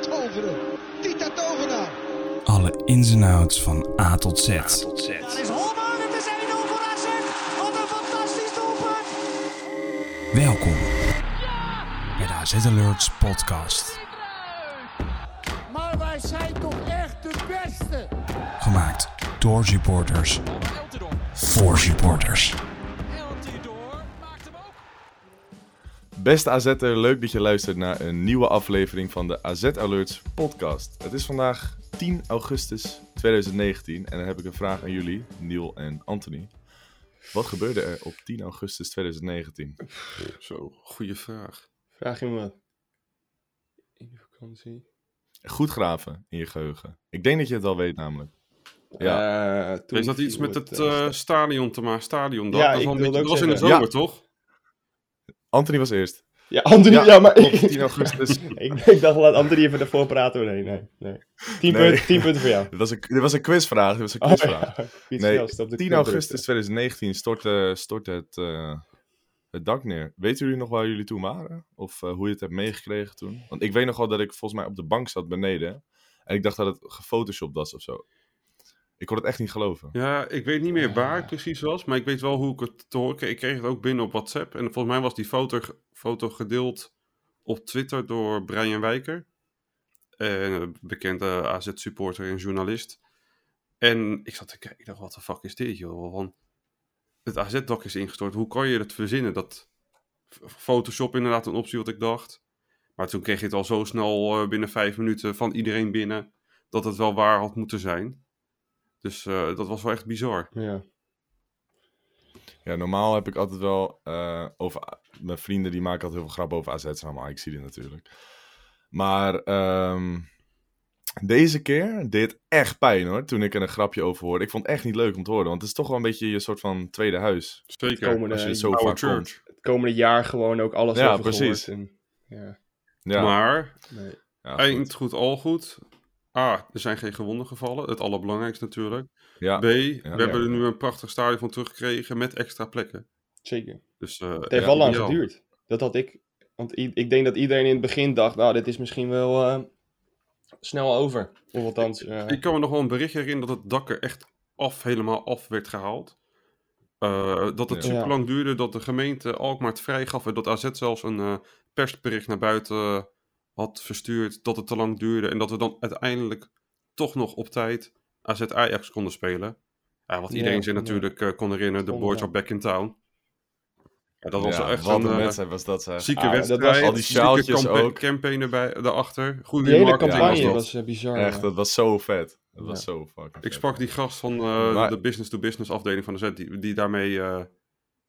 toveren. Tita Tovenaar. Alle ins en outs van A tot Z. Daar is Holman, het is 1-0 voor AZ. Wat een fantastisch doelpunt. Welkom bij de AZ Alerts podcast. Maar wij zijn toch echt de beste. Gemaakt door supporters voor supporters. Beste AZ'er, leuk dat je luistert naar een nieuwe aflevering van de AZ Alerts podcast. Het is vandaag 10 augustus 2019 en dan heb ik een vraag aan jullie, Niel en Anthony. Wat gebeurde er op 10 augustus 2019? Zo, goede vraag. Vraag je me in de vakantie? Goed graven in je geheugen. Ik denk dat je het al weet namelijk. Ja, Eh, toen Is dat iets met het eh, stadion te maken? Stadion dat? Ja, dat, een beetje- was in de zomer, Ja. toch? Anthony was eerst. Ja, Anthony, ja, maar ik, 10 augustus. ik, ik dacht, laat Anthony even ervoor praten. Nee, nee, nee. 10 Nee. punten, 10 punten voor jou. Dit was een, dit was een quizvraag. Dit was een Oh, quizvraag. ja. Nee, de 10 knop augustus drukken. 2019 stortte, stortte het, eh, het dak neer. Weten jullie nog waar jullie toen waren? Of eh, hoe je het hebt meegekregen toen? Want ik weet nog wel dat ik volgens mij op de bank zat beneden. En ik dacht dat het gefotoshopt was of zo. Ik kon het echt niet geloven. Ja, ik weet niet meer waar het precies was, maar ik weet wel hoe ik het te horen kreeg. Ik kreeg het ook binnen op WhatsApp. En volgens mij was die foto, foto gedeeld op Twitter door Brian Wijker. eh, Een bekende AZ-supporter en journalist. En ik zat te kijken, ik dacht, wat de fuck is dit, joh? Want het AZ-dak is ingestort. Hoe kan je het verzinnen? Dat Photoshop inderdaad een optie wat ik dacht. Maar toen kreeg je het al zo snel eh, binnen vijf minuten van iedereen binnen... dat het wel waar had moeten zijn. Dus eh, dat was wel echt bizar. Ja. Ja, normaal heb ik altijd wel eh, over... Mijn vrienden die maken altijd heel veel grappen over AZ. Maar ik zie dit natuurlijk. Maar ehm, deze keer deed het echt pijn hoor. Toen ik er een grapje over hoorde. Ik vond het echt niet leuk om te horen. Want het is toch wel een beetje je soort van tweede huis. Zeker. komende- Als je zo vaak komt. Het komende jaar gewoon ook alles Ja, over precies. En, ja, Ja, Maar, nee. ja, goed. eind goed, al goed. A, er zijn geen gewonden gevallen. Het allerbelangrijkste natuurlijk. Ja, B, we hebben ja. er nu een prachtig stadion van teruggekregen met extra plekken. Zeker. Dus, eh, Het heeft Ja, wel lang geduurd. Dat had ik. Want ik denk dat iedereen in het begin dacht, nou, dit is misschien wel eh, snel over. Of althans, eh, Ik kan me nog wel een bericht herinneren dat het dak er echt af, helemaal af werd gehaald. Eh, dat het Ja. super lang duurde, dat de gemeente Alkmaar het vrijgaf en dat AZ zelfs een eh, persbericht naar buiten had verstuurd dat het te lang duurde en dat we dan uiteindelijk toch nog op tijd AZ Ajax konden spelen. Ja, wat Ja, iedereen zich natuurlijk eh, kon herinneren, de boys ja. are back in town. Ja, dat was echt wat een een eh, wedstrijd was dat zeg. zieke Ah, dat wedstrijd. was- Al die zieke sjaaltjes campa- ook. campaign erbij, daarachter. Goede die hele marketing campagne dat. was eh, bizar. Echt, dat was zo vet. Dat was zo fucking Ik sprak die gast van eh, Maar- de business-to-business afdeling van de Z, die, die daarmee eh,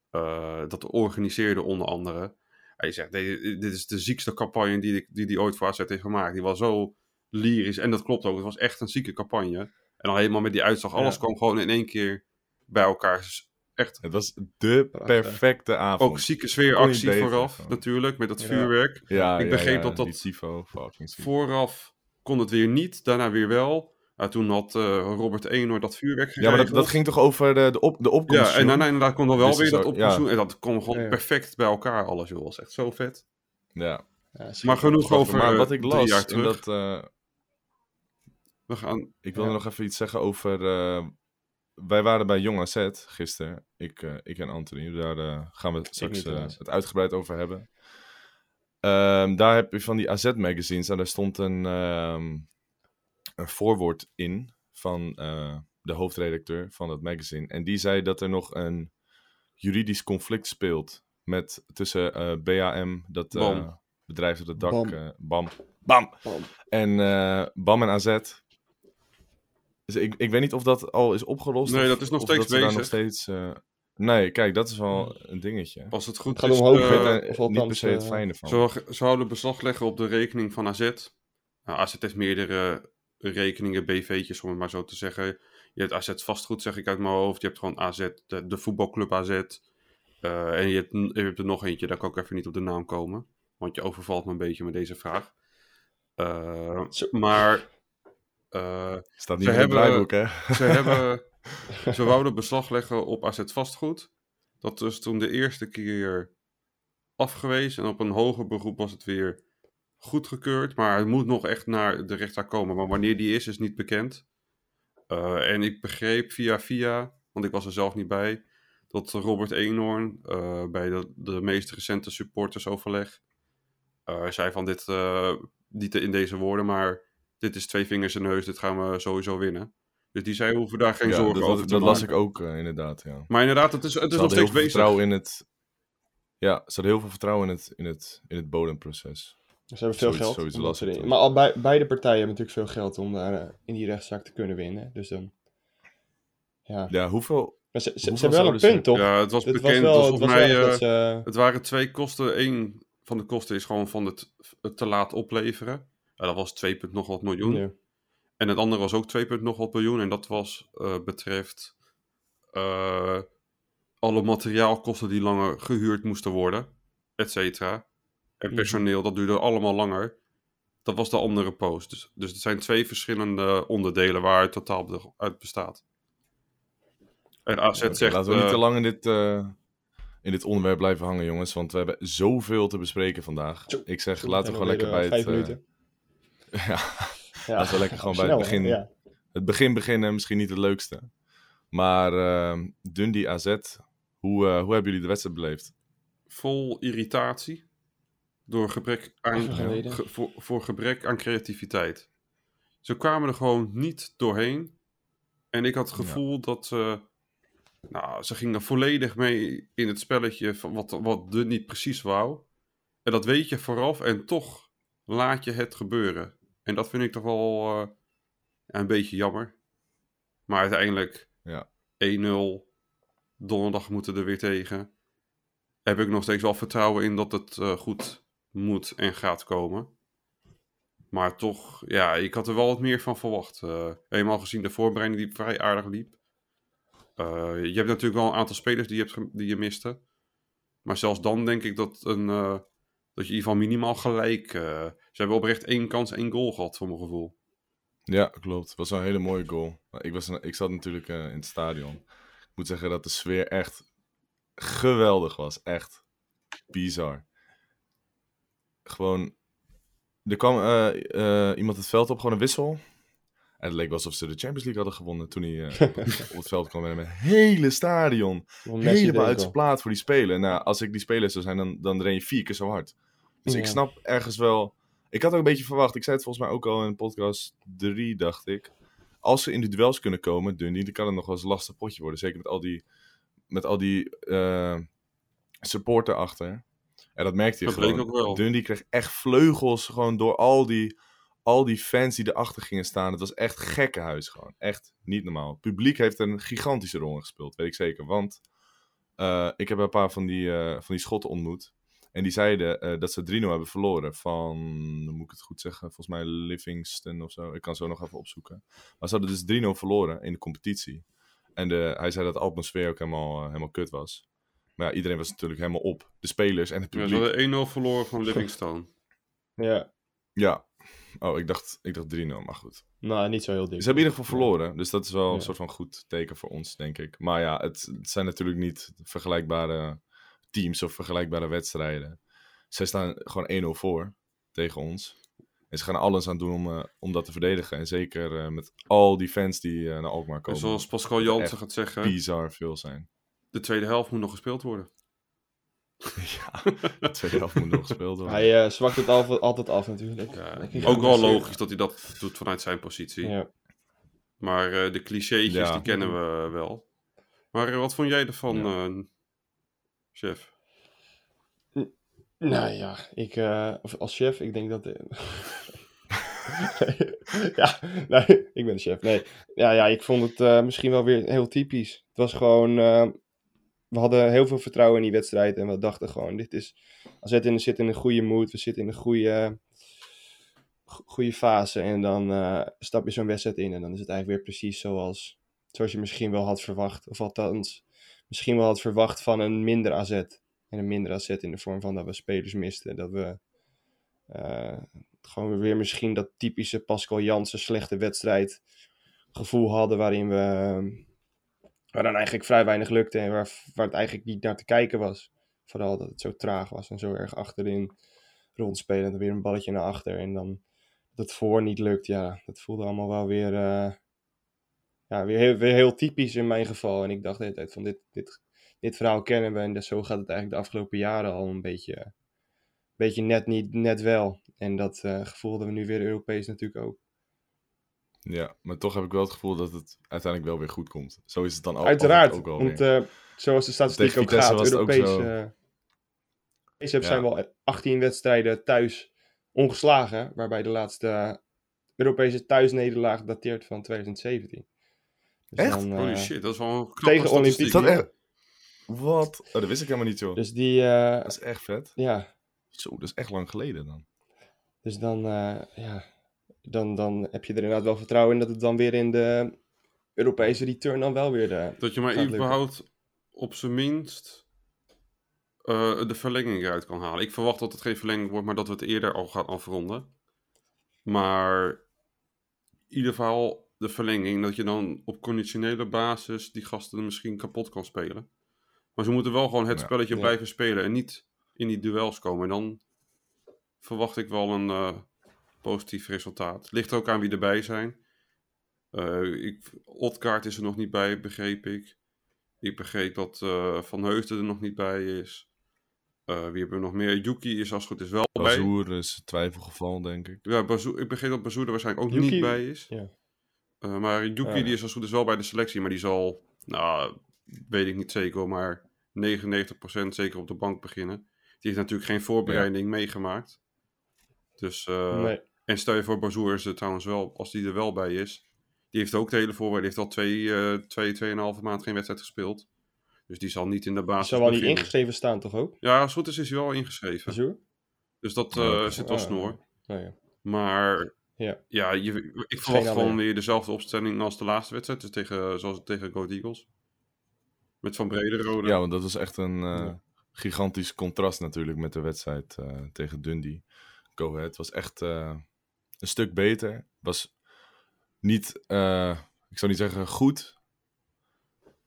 eh, dat organiseerde onder andere. Hij zegt, "Nee, dit is de ziekste campagne die die, die ooit voor AZ heeft gemaakt. Die was zo lyrisch. En dat klopt ook, het was echt een zieke campagne. En dan helemaal met die uitslag, alles Ja. kwam gewoon in één keer bij elkaar. Dus echt Het was de perfecte avond. ook zieke sfeeractie vooraf natuurlijk, met dat Ja. vuurwerk. Ja, Ik begreep dat dat-. Vooraf kon het weer niet, daarna weer wel. Nou, toen had eh, Robert Eenhoorn dat vuurwerk Ja, maar dat, geregeld. dat ging toch over de, de, op, de opkomst? Ja, en daarna inderdaad kon dan wel Dus weer het dat is op ook- ja. En dat kwam gewoon Ja. perfect bij elkaar alles, joh. Dat was echt zo vet. Ja. Maar genoeg over maar wat ik drie las, jaar terug. dat, eh, We gaan... ik wilde Ja. nog even iets zeggen over... eh, wij waren bij Jong AZ gisteren, ik, ik en Anthony. Daar eh, gaan we straks het uitgebreid over hebben. Ehm, daar heb je van die AZ-magazines en daar stond een, ehm, een voorwoord in van eh, de hoofdredacteur van dat magazine. En die zei dat er nog een juridisch conflict speelt met, tussen eh, BAM, dat eh, Bam. bedrijf op het dak, Bam. eh, BAM, BAM, Bam. en eh, BAM en AZ. Dus ik, ik weet niet of dat al is opgelost. Nee, of- dat is nog steeds dat daar nog bezig. steeds... nee, kijk, dat is wel een dingetje. Als het goed Het gaat is, omhoog, Ik weet daar of niet per se het fijne van. ze, ze houden beslag leggen op de rekening van AZ. Nou, AZ heeft meerdere rekeningen, BV'tjes om het maar zo te zeggen. Je hebt AZ vastgoed, zeg ik uit mijn hoofd. Je hebt gewoon AZ, de, de voetbalclub AZ. Eh, en je hebt, je hebt er nog eentje, daar kan ik even niet op de naam komen. Want je overvalt me een beetje met deze vraag. Eh, maar eh, Staat niet Ze in het hebben- draaiboek, hè? ze, hebben, ze wouden beslag leggen op AZ vastgoed. Dat is toen de eerste keer afgewezen. En op een hoger beroep was het weer goedgekeurd, maar hij moet nog echt naar de rechtszaak komen. Maar wanneer die is, is niet bekend. Eh, en ik begreep via via, want ik was er zelf niet bij, dat Robert Eenhoorn eh, bij de, de meest recente supportersoverleg eh, zei van dit, niet in deze woorden, maar dit is twee vingers in de neus, dit gaan we sowieso winnen. Dus die zei, we hoeven daar geen Ja, zorgen dat, over dat, te dat las maken. ik ook inderdaad, ja. Maar inderdaad, het is, het is nog steeds bezig. vertrouwen in het... Ja, ze hadden heel veel vertrouwen in het, in het, in het bodemproces. Ze hebben veel Zoiets- geld. zoiets. Maar al bij, beide partijen hebben natuurlijk veel geld om daar eh, in die rechtszaak te kunnen winnen. Dus dan... Ja. Ja, hoeveel... Maar ze, ze, ze Hoeveel hebben wel een punt, toch? Ja, het was het bekend. was wel, het was volgens mij, eh, ze... Het waren twee kosten. Eén van de kosten is gewoon van het, het te laat opleveren. Ja, dat was 2, punt nog wat miljoen. Ja. En het andere was ook 2, punt nog wat miljoen. En dat was eh, betreft alle materiaalkosten die langer gehuurd moesten worden, et cetera. En Mhm. personeel, dat duurde allemaal langer. Dat was de andere post. Dus, dus het zijn twee verschillende onderdelen waar het totaal uit bestaat. En AZ zegt... laten we niet eh, te lang in dit, eh, in dit onderwerp blijven hangen, jongens. Want we hebben zoveel te bespreken vandaag. Ik zeg, laten we gewoon lekker bij het... eh, eh, Vijf minuten. ja, Ja. laten we lekker gewoon bij het begin- Ja. het begin beginnen, misschien niet het leukste. Maar eh, Dundee AZ, hoe, eh, hoe hebben jullie de wedstrijd beleefd? vol irritatie door gebrek aan, ge- voor, voor gebrek aan creativiteit. Ze kwamen er gewoon niet doorheen. En ik had het gevoel dat ze... Nou, ze gingen volledig mee in het spelletje van wat, wat de niet precies wou. En dat weet je vooraf en toch laat je het gebeuren. En dat vind ik toch wel eh, een beetje jammer. Maar uiteindelijk Ja. 1-0. Donderdag moeten er weer tegen. Heb ik nog steeds wel vertrouwen in dat het eh, goed moet en gaat komen. Maar toch, ja, ik had er wel wat meer van verwacht. Eh eenmaal gezien de voorbereiding die vrij aardig liep. Eh, je hebt natuurlijk wel een aantal spelers die je, hebt, die je miste. Maar zelfs dan denk ik dat, een, eh, dat je in ieder geval minimaal gelijk... ze hebben oprecht één kans, één goal gehad, voor mijn gevoel. Ja, klopt. Het was een hele mooie goal. Ik, was, ik zat natuurlijk in het stadion. Ik moet zeggen dat de sfeer echt geweldig was. Echt bizar. Gewoon, er kwam eh, eh, iemand het veld op, gewoon een wissel. En het leek wel alsof ze de Champions League hadden gewonnen toen hij eh, op het veld kwam. Met een hele stadion helemaal uit zijn plaat voor die spelen. Nou, als ik die speler zou zijn, dan, dan ren je vier keer zo hard. Dus ik snap ergens wel... Ik had ook een beetje verwacht, ik zei het volgens mij ook al in podcast 3, dacht ik. Als ze in de duels kunnen komen, Dundee, dan kan het nog wel eens een lastig potje worden. Zeker met al die, met al die eh, support erachter. En dat merkte je Dat gewoon. ook wel. Dundee kreeg echt vleugels gewoon door al die, al die fans die erachter gingen staan. Het was echt gekkenhuis gewoon. Echt niet normaal. Het publiek heeft een gigantische rol in gespeeld, weet ik zeker. Want eh, ik heb een paar van die, eh, van die schotten ontmoet. En die zeiden eh, dat ze 3-0 hebben verloren van, dan moet ik het goed zeggen, volgens mij Livingston of zo. Ik kan zo nog even opzoeken. Maar ze hadden dus 3-0 verloren in de competitie. En de, hij zei dat de atmosfeer ook helemaal, helemaal kut was. Maar ja, iedereen was natuurlijk helemaal op. De spelers en het Ja, publiek. ze hadden 1-0 verloren van Livingstone. Ja. Ja. Oh, ik dacht, ik dacht 3-0, maar goed. Nou, niet zo heel dik. Ze hebben in ieder geval verloren. Dus dat is wel een Ja. soort van goed teken voor ons, denk ik. Maar ja, het, het zijn natuurlijk niet vergelijkbare teams of vergelijkbare wedstrijden. Zij staan gewoon 1-0 voor tegen ons. En ze gaan alles aan doen om, eh, om dat te verdedigen. En zeker eh, met al die fans die eh, naar Alkmaar En komen. zoals Pascal Jansen gaat zeggen, Bizar veel zijn. De tweede helft moet nog gespeeld worden. ja, de tweede helft moet nog gespeeld worden. Hij eh, zwakt het al- altijd af natuurlijk. Ja, ook wel logisch dat hij dat doet vanuit zijn positie. Ja. Maar eh, de clichétjes, Ja. die kennen we wel. Maar eh, wat vond jij ervan, Ja. eh, chef? Nou ja, ik eh, of als chef, ik denk dat. ja, nee, ik ben de chef. Nee, ja, ja, ik vond het eh, misschien wel weer heel typisch. Het was gewoon. eh, we hadden heel veel vertrouwen in die wedstrijd en we dachten gewoon: dit is. AZ in, zit in een goede mood, we zitten in een goede, go- goede fase. En dan eh, stap je zo'n wedstrijd in en dan is het eigenlijk weer precies zoals, zoals je misschien wel had verwacht. Of althans, misschien wel had verwacht van een minder AZ. En een minder AZ in de vorm van dat we spelers misten. Dat we eh, gewoon weer misschien dat typische Pascal Jansen slechte wedstrijd gevoel hadden. Waarin we waar dan eigenlijk vrij weinig lukte. En waar, waar het eigenlijk niet naar te kijken was. Vooral dat het zo traag was en zo erg achterin. rondspelen. En dan weer een balletje naar achter. En dan dat voor niet lukt. Ja, dat voelde allemaal wel weer, eh, ja, weer, heel, heel typisch in mijn geval. En ik dacht de hele tijd van dit, dit, dit verhaal kennen we. En dus zo gaat het eigenlijk de afgelopen jaren al een beetje, beetje net niet, net wel. En dat eh gevoel hadden we nu weer Europees natuurlijk ook. Ja, maar toch heb ik wel het gevoel dat het uiteindelijk wel weer goed komt. Zo is het dan al, Uiteraard, ook wel want weer. eh, zoals de statistiek ook gaat, was ook Europees, zo. eh, Ja. zijn wel 18 wedstrijden thuis ongeslagen, waarbij de laatste Europese thuisnederlaag dateert van 2017. Dus Echt? dan, eh, Holy shit, dat is wel een knappe tegen is dat echt... Wat? Oh, dat wist ik helemaal niet, joh. Dus die, eh, Dat is echt vet. ja, Zo, dat is echt lang geleden dan. dus dan, eh, ja, dan, dan heb je er inderdaad wel vertrouwen in dat het dan weer in de Europese return dan wel weer de... Dat je maar überhaupt op zijn minst eh, de verlenging eruit kan halen. Ik verwacht dat het geen verlenging wordt, maar dat we het eerder al gaan afronden. Maar in ieder geval de verlenging, dat je dan op conditionele basis die gasten misschien kapot kan spelen. Maar ze moeten wel gewoon het Ja. spelletje Ja. blijven spelen en niet in die duels komen. En dan verwacht ik wel een eh, positief resultaat. Ligt er ook aan wie erbij zijn. Eh ik, Odgaard is er nog niet bij, begreep ik. Ik begreep dat eh, Van Heusden er nog niet bij is. Eh, wie hebben we nog meer? Yuki is als het goed is wel bij. Bazoer is twijfelgeval, denk ik. Ja, Bazoer, ik begreep dat Bazoer er waarschijnlijk ook Yuki- niet bij is. Ja. Eh, maar Yuki ja. die is als het goed is wel bij de selectie, maar die zal, nou, weet ik niet zeker, maar 99% zeker op de bank beginnen. Die heeft natuurlijk geen voorbereiding meegemaakt. Dus, eh, nee. En stel je voor, Bazoer is er trouwens wel, als die er wel bij is. Die heeft ook de hele voorbereiding, die heeft al twee, eh twee, tweeënhalve maand geen wedstrijd gespeeld. Dus die zal niet in de basis zou wel niet ingeschreven staan, toch ook? Ja, als het goed is, is hij wel ingeschreven. Bazoer? Dus dat Ja, eh, zit wel Ah, snor. Oh, ja. Maar Ja. ja, je, ik verwacht alleen. gewoon weer dezelfde opstelling als de laatste wedstrijd. Dus tegen, zoals tegen Go Eagles. Met Van Brederode. Ja, want dat was echt een eh, Ja. gigantisch contrast natuurlijk met de wedstrijd eh, tegen Dundee. Go Ahead was echt eh, een stuk beter. Was niet, eh, ik zou niet zeggen goed.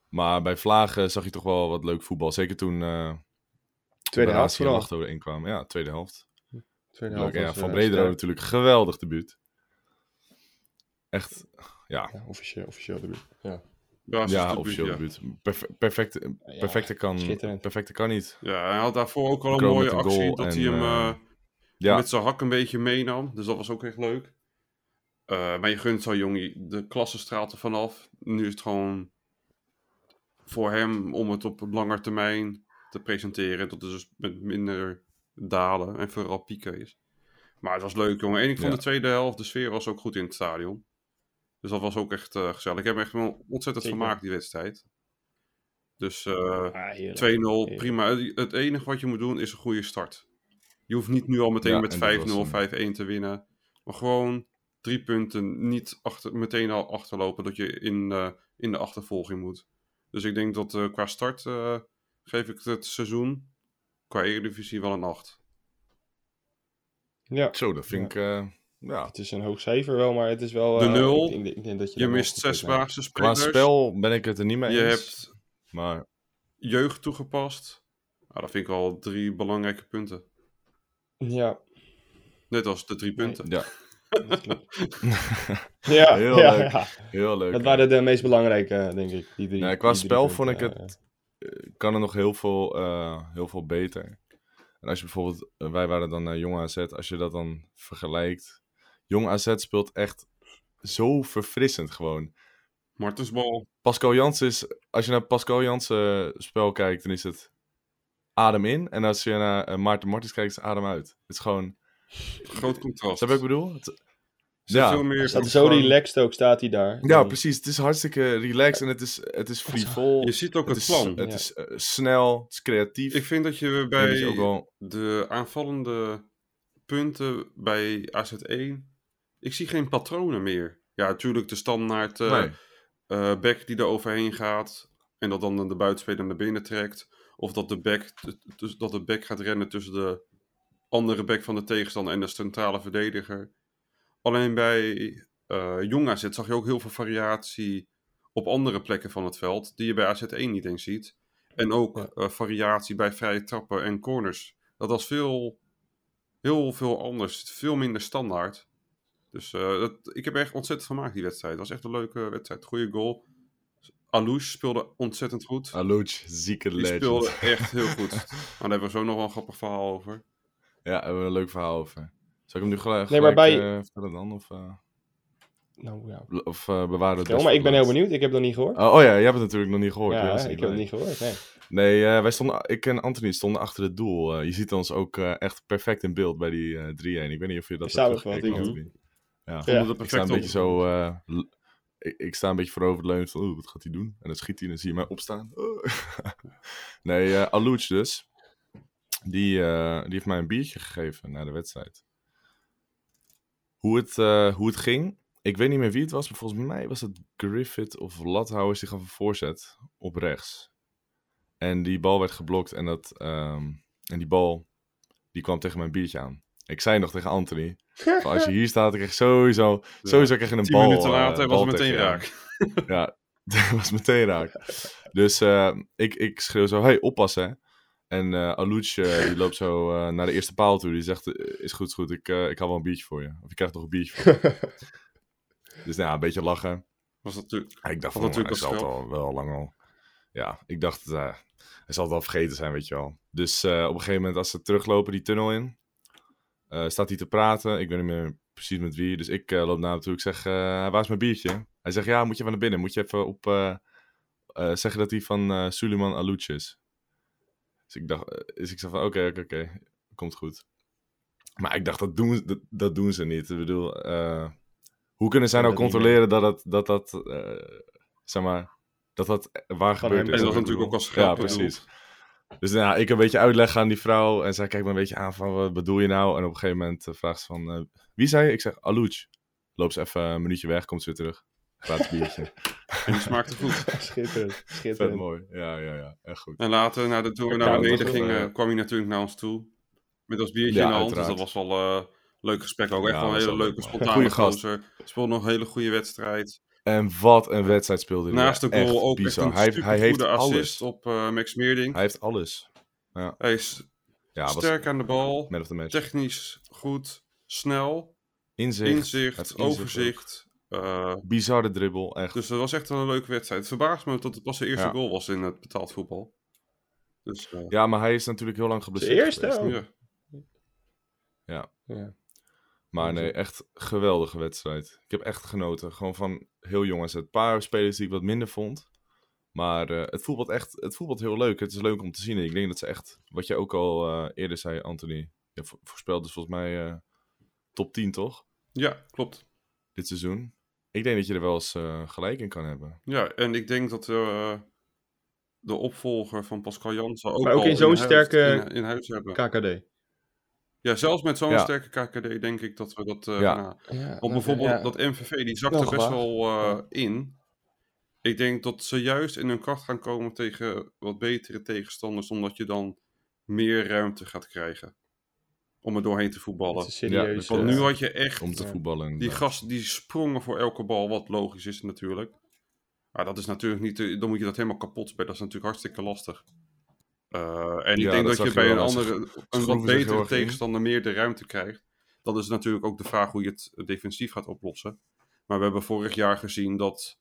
Maar bij Vlagen zag je toch wel wat leuk voetbal. Zeker toen uh, Tweede helft en vooral. Kwamen. Ja, tweede helft. Tweede Leuk, helft ja, van eh, Brederode sterk. natuurlijk geweldig debuut. Echt, ja, Ja, officieel, officieel debuut. Ja. Basis ja debuut, officieel ja. debuut. Perfe- perfecte, perfecte, kan, perfecte kan niet. Ja, hij had daarvoor ook al een mooie actie. Dat en, hij hem Ja, met zijn hak een beetje meenam. Dus dat was ook echt leuk. Eh, maar je gunt zo jong. De klasse straalt er vanaf. Nu is het gewoon voor hem om het op lange termijn te presenteren. Dat het dus met minder dalen en vooral pieken is. Maar het was leuk, jongen. En ik vond Ja. de tweede helft, de sfeer was ook goed in het stadion. Dus dat was ook echt eh, gezellig. Ik heb me echt wel ontzettend Zeker. vermaakt, die wedstrijd. Dus eh, Ah, heerlijk. 2-0, Heerlijk. prima. Het enige wat je moet doen is een goede start. Je hoeft niet nu al meteen Ja, met en dat 5-0 was of 5-1 te winnen. Maar gewoon drie punten. Niet achter, meteen al achterlopen dat je in, eh, in de achtervolging moet. Dus ik denk dat eh, qua start eh, geef ik het seizoen qua Eredivisie wel een 8. Ja, zo, dat vind ik, eh, ja. het is een hoog cijfer wel, maar het is wel... De eh, nul. ik denk- ik denk dat je Je mist zes bent. Qua basisspelers. spel ben ik het er niet mee Je eens. hebt Maar jeugd toegepast. Nou, dat vind ik wel drie belangrijke punten. Ja, Net als de drie Nee. punten. ja, ja, Heel ja, leuk. ja. heel leuk. Dat waren de meest belangrijke, denk ik. Die drie, Nee, qua die drie spel punten, vond ik ja, het- eh, kan er nog heel veel, eh, heel veel beter. En als je bijvoorbeeld, eh, wij waren dan naar Jong AZ, als je dat dan vergelijkt. Jong AZ speelt echt zo verfrissend gewoon. Martensbal. Pascal Jansen is, als je naar Pascal Jansen spel kijkt, dan is het adem in. En als je naar eh, Maarten Martens kijkt, is adem uit. Het is gewoon, Groot contrast. je wat ik bedoel? Het- ja. veel meer Hij staat zo relaxed ook, staat hij daar. ja, precies. Het is hartstikke relaxed en het is, het is frivol. Je ziet ook Het het, is, plan. het Ja. is eh, snel, het is creatief. Ik vind dat je dat bij je ook wel de aanvallende punten bij AZ1... Ik zie geen patronen meer. Ja, natuurlijk de standaard eh Nee. eh, back die er overheen gaat... en dat dan de buitenspeler naar binnen trekt. Of dat de back, dat de back gaat rennen tussen de andere back van de tegenstander... en de centrale verdediger. Alleen bij eh Jong AZ zag je ook heel veel variatie... op andere plekken van het veld... die je bij AZ1 niet eens ziet. En ook Ja. eh, variatie bij vrije trappen en corners. Dat was veel, heel veel anders. Veel minder standaard. Dus eh, dat, ik heb er echt ontzettend gemaakt die wedstrijd. Het was echt een leuke wedstrijd. Goede goal. Alouche speelde ontzettend goed. Alouch, zieke Die legend. speelde echt heel goed. Maar daar hebben we zo nog wel een grappig verhaal over. Ja, daar hebben we een leuk verhaal over. Zal ik hem nu gelijk, Nee, maar bij- eh, vertellen dan? Of, eh, Nou ja. of eh, bewaren we het Ja, maar ik ben heel benieuwd. Ik heb het nog niet gehoord. Oh, oh ja, jij hebt het natuurlijk nog niet gehoord. ja, ik heb het niet gehoord. Nee. Nee, eh, wij stonden, ik en Anthony stonden achter het doel. Je ziet ons ook echt perfect in beeld bij die eh 3-1. Ik weet niet of je dat Ik zou hebt het wel teruggekeken, Anthony. Ja. Ja. Ik sta een perfect beetje zo... ik, sta een beetje vooroverleund van, oeh, wat gaat hij doen? En dan schiet hij en dan zie je mij opstaan. Oh. nee, eh Alouch dus. Die, eh, die heeft mij een biertje gegeven na de wedstrijd. Hoe het, eh, hoe het ging, ik weet niet meer wie het was, maar volgens mij was het Griffith of Lathouwers die gaf een voorzet op rechts. En die bal werd geblokt en, dat, ehm, en die bal die kwam tegen mijn biertje aan. Ik zei nog tegen Anthony, als je hier staat, dan krijg je sowieso, sowieso krijg je een Tien bal. minuten eh, later was het meteen raak. Ja, dat was meteen raak. Dus eh, ik, ik schreeuw zo, hey, oppassen. En Alouch, eh, die loopt zo naar de eerste paal toe. Die zegt, is goed, is goed, ik, ik haal wel een biertje voor je. Of je krijgt nog een biertje voor je. dus nou ja, een beetje lachen. Was natuurlijk... Ja, ik dacht van, hij natuurlijk zal al wel lang al... Ja, ik dacht, hij zal het wel vergeten zijn, weet je wel. Dus op een gegeven moment, als ze teruglopen die tunnel in, eh, staat hij te praten. Ik weet niet meer precies met wie. Dus ik eh, loop naar hem toe. Ik zeg, eh, waar is mijn biertje? Hij zegt, ja, moet je even naar binnen. Moet je even op... eh, eh, zeggen dat hij van eh Suleiman Alouch is. Dus ik dacht, dus ik zei van, oké, oké, oké, komt goed. Maar ik dacht, dat doen, dat, dat doen ze niet. Ik bedoel, eh, hoe kunnen zij nou dat controleren dat dat, dat, dat eh, zeg maar, dat dat waar Van gebeurd is? En dat natuurlijk ook als grap Ja, bedoeld. Dus nou, ik een beetje uitleggen aan die vrouw. En zij kijkt me een beetje aan van, wat bedoel je nou? En op een gegeven moment eh, vraagt ze van, eh, wie zei je? Ik zeg, Alouch. Loopt ze even een minuutje weg, komt ze weer terug. Gratis biertje. En die smaakte goed. Schitterend. Vet Schitterend. mooi. Ja, ja, ja. Echt goed. En later, naar de, toen we Ja, naar beneden gingen, eh, kwam hij natuurlijk naar ons toe. Met ons biertje Ja, in de hand. Dus dat was wel eh leuk gesprek ook. Echt Ja, wel een hele leuke, spontane gozer. Speelde nog een hele goede wedstrijd. En wat een wedstrijd speelde hij. Naast de Ja, goal echt ook echt bizar. een hij, heeft- hij heeft supergoede alles. assist op eh, Max Meerding. Hij heeft alles. Hij is Ja, was sterk aan de bal. man of the match. Technisch goed. Snel. Inzicht. Inzicht. het inzicht overzicht. Eh. Bizarre dribbel, echt. dus dat was echt wel een leuke wedstrijd. Het verbaast me dat het pas de eerste Ja. goal was in het betaald voetbal. Dus eh, Ja, maar hij is natuurlijk heel lang geblesseerd Zijn eerste, geweest. ja. Ja. Ja. Maar nee, echt geweldige wedstrijd. Ik heb echt genoten. Gewoon van heel jongens. Een paar spelers die ik wat minder vond. Maar eh, het, voetbalt echt, het voetbalt heel leuk. Het is leuk om te zien. En ik denk dat ze echt, wat je ook al eh, eerder zei, Anthony. Je vo- voorspelde volgens mij eh, top 10, toch? ja, klopt. Dit seizoen. Ik denk dat je er wel eens eh, gelijk in kan hebben. Ja, en ik denk dat eh, de opvolger van Pascal Jansen ook, Maar ook al in zo'n sterke in, in huis hebben. KKD. Ja, zelfs met zo'n Ja. sterke KKD denk ik dat we dat... eh Ja. gaan Ja, Want bijvoorbeeld ja. dat MVV, die zakt Wel er best wel eh, Ja. in. Ik denk dat ze juist in hun kracht gaan komen tegen wat betere tegenstanders, omdat je dan meer ruimte gaat krijgen. Om er doorheen te voetballen. Het is serieus. Ja, Want eh, nu had je echt Om te Ja. voetballen. die gasten die sprongen voor elke bal, wat logisch is natuurlijk. Maar dat is natuurlijk niet, te- dan moet je dat helemaal kapot spelen. Dat is natuurlijk hartstikke lastig. Eh, en ik denk dat je bij een andere, een wat betere tegenstander meer de ruimte krijgt. Dat is natuurlijk ook de vraag hoe je het defensief gaat oplossen. Maar we hebben vorig jaar gezien dat,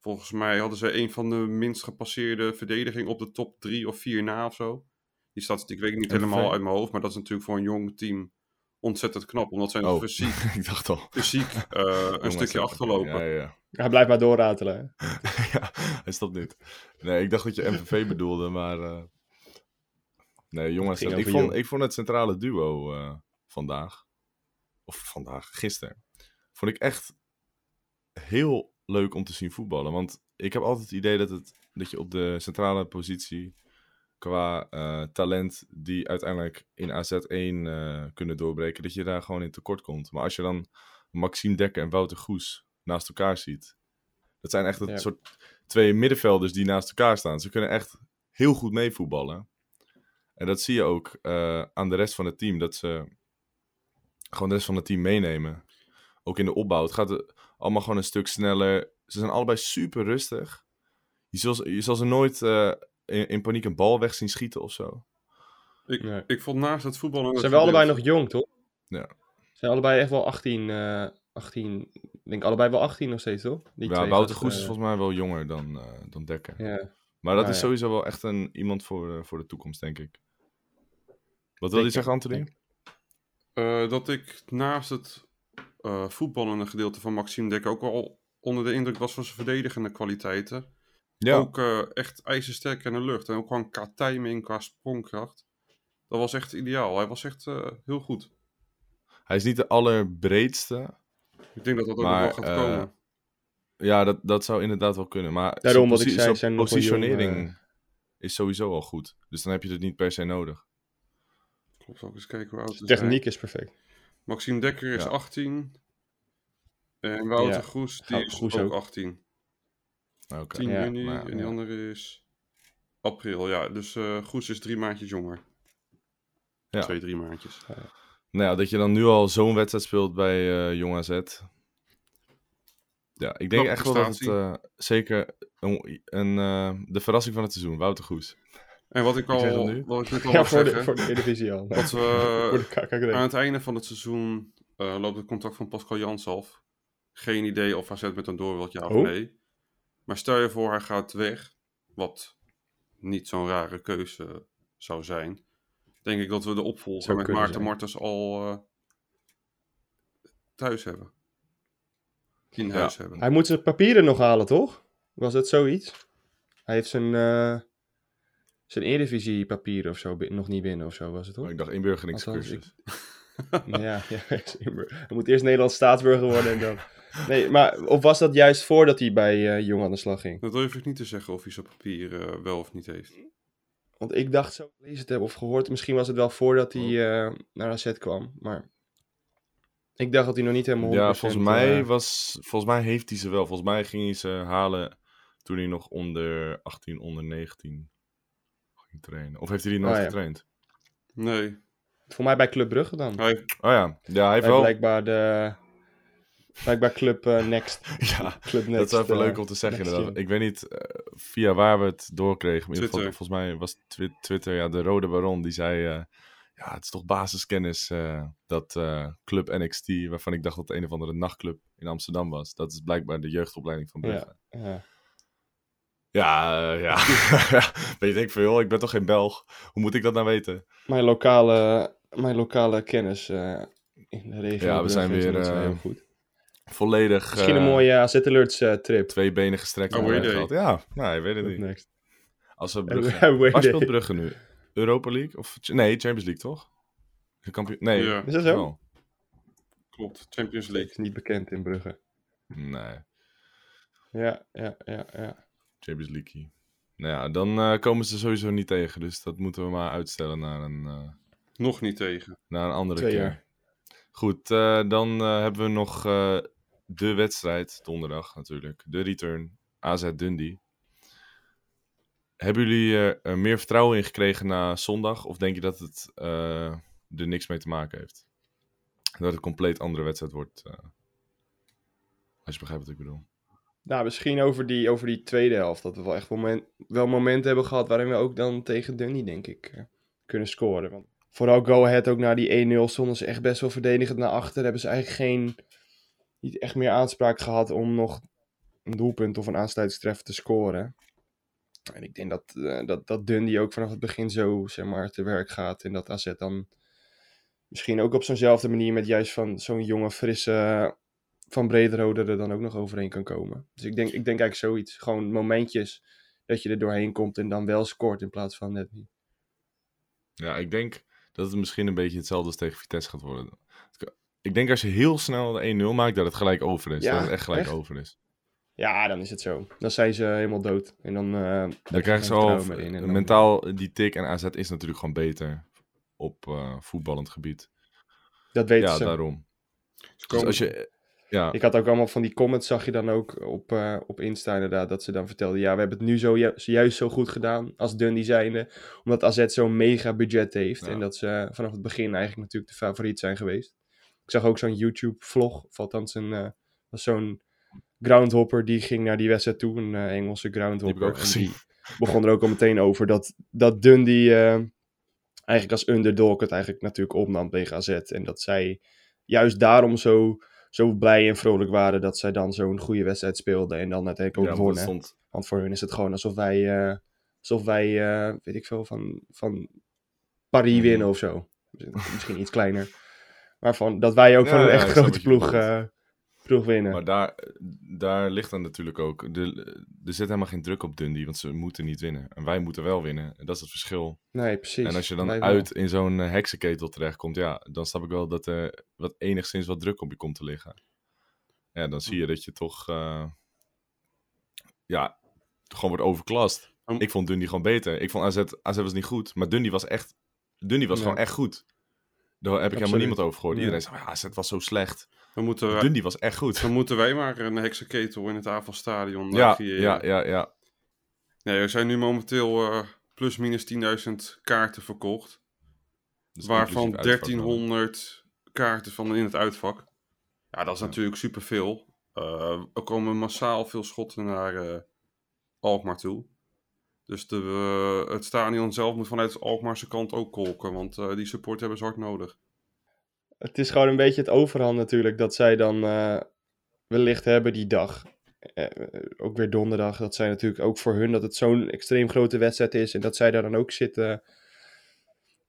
volgens mij hadden ze een van de minst gepasseerde verdediging op de top drie of vier na of zo. Die statistiek weet ik niet helemaal uit mijn hoofd, maar dat is natuurlijk voor een jong team ontzettend knap. Omdat zij Oh. fysiek, ik dacht al. fysiek eh, een Jongens, stukje achterlopen. Ja, ja. Hij blijft maar doorratelen. hè. ja, hij stopt niet. Nee, ik dacht dat je MVV bedoelde, maar... eh, Nee, jongens, ik vond, ik vond het centrale duo eh, vandaag, of vandaag, gisteren, vond ik echt heel leuk om te zien voetballen. Want ik heb altijd het idee dat, het, dat je op de centrale positie, qua eh, talent die uiteindelijk in AZ1 eh, kunnen doorbreken, dat je daar gewoon in tekort komt. Maar als je dan Maxime Dekker en Wouter Goes naast elkaar ziet, dat zijn echt een Ja. soort twee middenvelders die naast elkaar staan. Ze kunnen echt heel goed meevoetballen. En dat zie je ook eh, aan de rest van het team. Dat ze gewoon de rest van het team meenemen. Ook in de opbouw. Het gaat eh, allemaal gewoon een stuk sneller. Ze zijn allebei super rustig. Je zal, ze- je zal ze nooit eh, in, in paniek een bal weg zien schieten of zo. Ik, Nee. ik vond naast het voetballen... Ze zijn wel allebei nog jong, toch? Ja. Ze zijn allebei echt wel 18, eh 18, ik denk allebei wel 18 nog steeds, toch? Die ja, Wouter Goes is volgens mij wel jonger dan, eh, dan Dekker. Ja. Maar dat Nou is ja. sowieso wel echt een, iemand voor, eh, voor de toekomst, denk ik. Wat wil je zeggen, Anthony? Eh, dat ik naast het eh, voetballende gedeelte van Maxime Dekker ook wel onder de indruk was van zijn verdedigende kwaliteiten. Ja, Ook eh, echt ijzersterk in de lucht. En ook gewoon qua timing, qua sprongkracht. Dat was echt ideaal. Hij was echt eh, heel goed. hij is niet de allerbreedste. Ik denk dat dat ook Maar, nog wel gaat komen. Ja, dat, dat zou inderdaad wel kunnen. Maar Daarom zijn wat ik posi- zei, zijn zijn nog wel jong, positionering is sowieso al goed. Dus dan heb je het niet per se nodig. Klopt, zal ik eens kijken hoe oud is Techniek is perfect. Maxime Dekker is Ja. 18. En Wouter Ja. Goes, die is ook, ook. 18. Oké. 10 Ja, juni maar en die ja. andere is april. Ja, dus eh Goes is drie maandjes jonger. Ja. Twee, drie maandjes. Nou ja, dat je dan nu al zo'n wedstrijd speelt bij eh Jong AZ. Ja, ik denk Knappe echt wel dat het eh, zeker een, een, eh, de verrassing van het seizoen, Wouter Goes. En wat ik al, nu. wat ik net al Ja, voor de, zeggen, voor de Eredivisie al. dat we voor de KKD. aan het einde van het seizoen eh, loopt het contract van Pascal Jans af. Geen idee of AZ met hem door wilt, ja of Oh. nee. Maar stel je voor, hij gaat weg. Wat niet zo'n rare keuze zou zijn. Denk ik dat we de opvolger Zou met Maarten zijn. Martens al eh, thuis hebben. In huis hebben. Hij moet zijn papieren nog halen, toch? Was het zoiets? Hij heeft zijn, eh zijn Eredivisie papieren of zo nog niet binnen of zo, was het toch? Oh, ik dacht Althans, inburgeringscursus. ja, ja, hij moet eerst Nederlands staatsburger worden en dan... Nee, maar of was dat juist voordat hij bij eh, Jong aan de slag ging? Dat durf ik niet te zeggen of hij zijn papier eh, wel of niet heeft. Want ik dacht zo gelezen te hebben of gehoord. Misschien was het wel voordat hij eh, naar AZ kwam. Maar ik dacht dat hij nog niet helemaal 100% Ja, volgens mij, was, volgens mij heeft hij ze wel. Volgens mij ging hij ze halen toen hij nog onder 18, onder 19 ging trainen. Of heeft hij die nooit Oh, ja. getraind? Nee. voor mij bij Club Brugge dan. Hij, Oh ja, ja hij heeft wel... blijkbaar de... Blijkbaar Club eh, Next. Ja, Club Next. dat is even eh, leuk om te zeggen inderdaad. Ik weet niet eh, via waar we het doorkregen. Maar Twitter. volgens mij was twi- Twitter, ja, de Rode Baron, die zei... eh, ja, het is toch basiskennis eh, dat eh, Club NXT, waarvan ik dacht dat het een of andere nachtclub in Amsterdam was. Dat is blijkbaar de jeugdopleiding van Brugge. Ja. Ja, eh, ja. weet ik veel, ik ben toch geen Belg. Hoe moet ik dat nou weten? Mijn lokale, mijn lokale kennis eh, in de regio. Ja, we zijn weer, eh, heel goed. Volledig Misschien een mooie AZ Alerts eh, trip. tweebenige strek Oh, hebben we idee. gehad. Ja, nou, je weet het niet. Next. Als we Brugge... hoe Waar speelt? Brugge nu? Europa League? Of, nee, Champions League, toch? De kampioen... Nee. Ja. Is dat zo? wel. klopt. Champions League. is niet bekend in Brugge. Nee, Ja, ja, ja, ja. Champions League. Nou ja, dan eh, komen ze sowieso niet tegen. Dus dat moeten we maar uitstellen naar een, eh, Nog niet tegen. naar een andere Twee keer. jaar. Goed, eh, dan eh, hebben we nog eh, de wedstrijd, donderdag natuurlijk. De return, AZ Dundee. Hebben jullie er eh, meer vertrouwen in gekregen na zondag? Of denk je dat het eh, er niks mee te maken heeft? Dat het een compleet andere wedstrijd wordt? eh, als je begrijpt wat ik bedoel. Nou, misschien over die, over die tweede helft. Dat we wel echt wel momenten hebben gehad waarin we ook dan tegen Dunny, denk ik, eh, kunnen scoren. Want vooral Go Ahead ook na die 1-0 stonden ze echt best wel verdedigend naar achter. Hebben ze eigenlijk geen, niet echt meer aanspraak gehad om nog een doelpunt of een aansluitingstreffer te scoren. En ik denk dat, eh, dat, dat Dundee ook vanaf het begin zo, zeg maar, te werk gaat. En dat AZ dan misschien ook op zo'nzelfde manier met juist van zo'n jonge, frisse van Brederode er dan ook nog overheen kan komen. Dus ik denk, ik denk eigenlijk zoiets. Gewoon momentjes dat je er doorheen komt en dan wel scoort in plaats van net niet. Ja, ik denk dat het misschien een beetje hetzelfde als tegen Vitesse gaat worden. Ik denk als je heel snel de 1-0 maakt, dat het gelijk over is. Ja, dat het echt gelijk echt? over is. Ja, dan is het zo. Dan zijn ze helemaal dood. En dan, je Dan krijgen ze al dan- mentaal die tik. En AZ is natuurlijk gewoon beter op eh, voetballend gebied. Dat weten Ja, ze. daarom. Ze Dus als je... Ja, Ik had ook allemaal van die comments, zag je dan ook op, eh, op Insta inderdaad, dat ze dan vertelden, ja, we hebben het nu zo ju- juist zo goed gedaan als Dundee zijnde, omdat AZ zo'n mega budget heeft Ja. en dat ze vanaf het begin eigenlijk natuurlijk de favoriet zijn geweest. Ik zag ook zo'n YouTube-vlog, of althans een, eh, was zo'n groundhopper, die ging naar die wedstrijd toe, een eh, Engelse die heb ik groundhopper. ook en gezien. die begon er ook al meteen over dat, dat Dundee eh, eigenlijk als underdog het eigenlijk natuurlijk opnam tegen AZ. En dat zij juist daarom zo, zo blij en vrolijk waren dat zij dan zo'n goede wedstrijd speelden en dan uiteindelijk ook Ja, want dat wonnen. stond, Want voor hun is het gewoon alsof wij, eh, alsof wij eh, weet ik veel, van, van Paris Mhm. winnen of zo. Misschien iets kleiner. Maar van, dat wij ook Ja, van een echt grote ploeg, winnen. maar daar, daar ligt dan natuurlijk ook. De, er zit helemaal geen druk op Dundee, want ze moeten niet winnen. En wij moeten wel winnen. En dat is het verschil. nee, precies. En als je dan uit in zo'n eh, heksenketel terechtkomt, ja, dan snap ik wel dat er wat enigszins wat druk op je komt te liggen. Ja, dan zie je dat je toch, eh, ja, gewoon wordt overklast. Ik vond Dundee gewoon beter. Ik vond AZ, AZ was niet goed, maar Dundee was echt, Dundee was Nee. gewoon echt goed. Daar heb ik helemaal niemand over gehoord. Nee. Iedereen zei, ja, AZ was zo slecht. Dan moeten, wij, Dundee was echt goed. dan moeten wij maar een heksenketel in het avondstadion Ja, creëren. ja, ja, ja. Nee, er zijn nu momenteel eh, plus minus 10.000 kaarten verkocht. Dus waarvan inclusief uitvak dan. 1300 kaarten van in het uitvak. Ja, dat is natuurlijk superveel. Eh er komen massaal veel schotten naar eh, Alkmaar toe. Dus de, eh, het stadion zelf moet vanuit de Alkmaarse kant ook kolken, want eh, die support hebben ze hard nodig. Het is gewoon een beetje het overhand natuurlijk dat zij dan eh, wellicht hebben die dag. Eh, eh, ook weer donderdag. Dat zij natuurlijk ook voor hun dat het zo'n extreem grote wedstrijd is. En dat zij daar dan ook zitten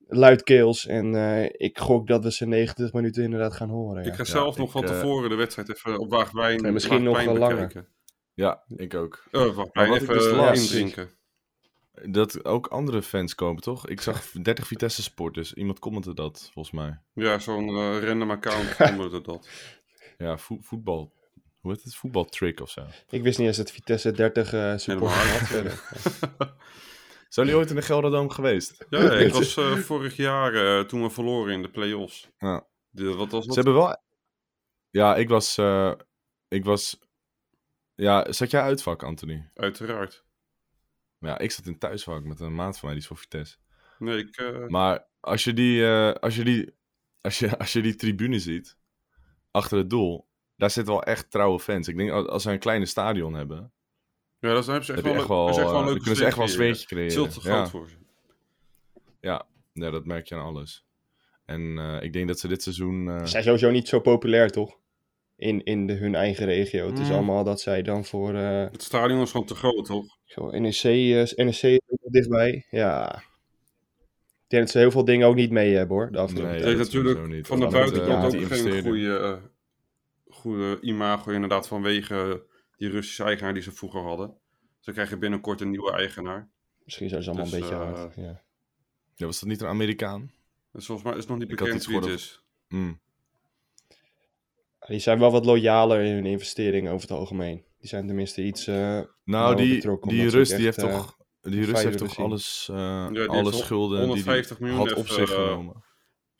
luidkeels. En eh, ik gok dat we ze 90 minuten inderdaad gaan horen. Ja. Ik ga zelf nog ik, van tevoren de wedstrijd even op Waagwijn, En misschien nog wel langer. Ja, ik ook. Eh, Waagwijn ik even dus las- indrinken. Dat ook andere fans komen, toch? Ik zag 30 Vitesse supporters. Iemand commentte dat, volgens mij. Ja, zo'n eh, random account onder dat. Ja, vo- voetbal. Hoe heet het? Voetbaltrick of zo. Ik wist niet eens dat Vitesse 30 eh supporters Helemaal. had. Zijn jullie ooit in de Gelderdoom geweest? Ja, ik was eh, vorig jaar eh, toen we verloren in de play-offs. Ja. De, wat was Ze dat? hebben wel... Ja, ik was... eh, ik was... Ja, zat jij uitvak, Anthony? Uiteraard. Ja, ik zat in thuisvak met een maat van mij, die is voor Vitesse. Nee, ik, eh, Maar als je die, eh, als je die, als je, als je die tribune ziet, achter het doel, daar zitten wel echt trouwe fans. Ik denk, als- ze een kleine stadion hebben, ja, dat hebben ze echt wel, echt wel, dat is echt wel eh, een dan leuke kunnen ze echt wel een zweetje creëren. Het is veel te groot Ja. voor ze. Ja, ja, dat merk je aan alles. En eh, ik denk dat ze dit seizoen... eh, Ze zijn sowieso niet zo populair, toch? In, in de, hun eigen regio. Het is Mm. allemaal dat zij dan voor eh, Het stadion is gewoon te groot, toch? zo, NEC, eh, NEC is ook nog dichtbij. Ja. Ik denk dat ze heel veel dingen ook niet mee hebben hoor. De afgelopen Nee, natuurlijk niet. van de eh, buitenkant ja, ook die geen goede, eh, goede imago, inderdaad, vanwege die Russische eigenaar die ze vroeger hadden. Ze krijgen binnenkort een nieuwe eigenaar. Misschien zijn ze allemaal Dus, een beetje eh, hard. Ja. ja, was dat niet een Amerikaan? Dus volgens mij is het nog niet bekend wie het is. Mm. Die zijn wel wat loyaler in hun investeringen over het algemeen. Die zijn tenminste iets. eh, Nou, die, betrokken, die omdat ze Rus, ook die heeft toch... Die Rus fijne heeft toch alles, eh, die heeft alle schulden die 150 hij miljoen had op zich eh, genomen.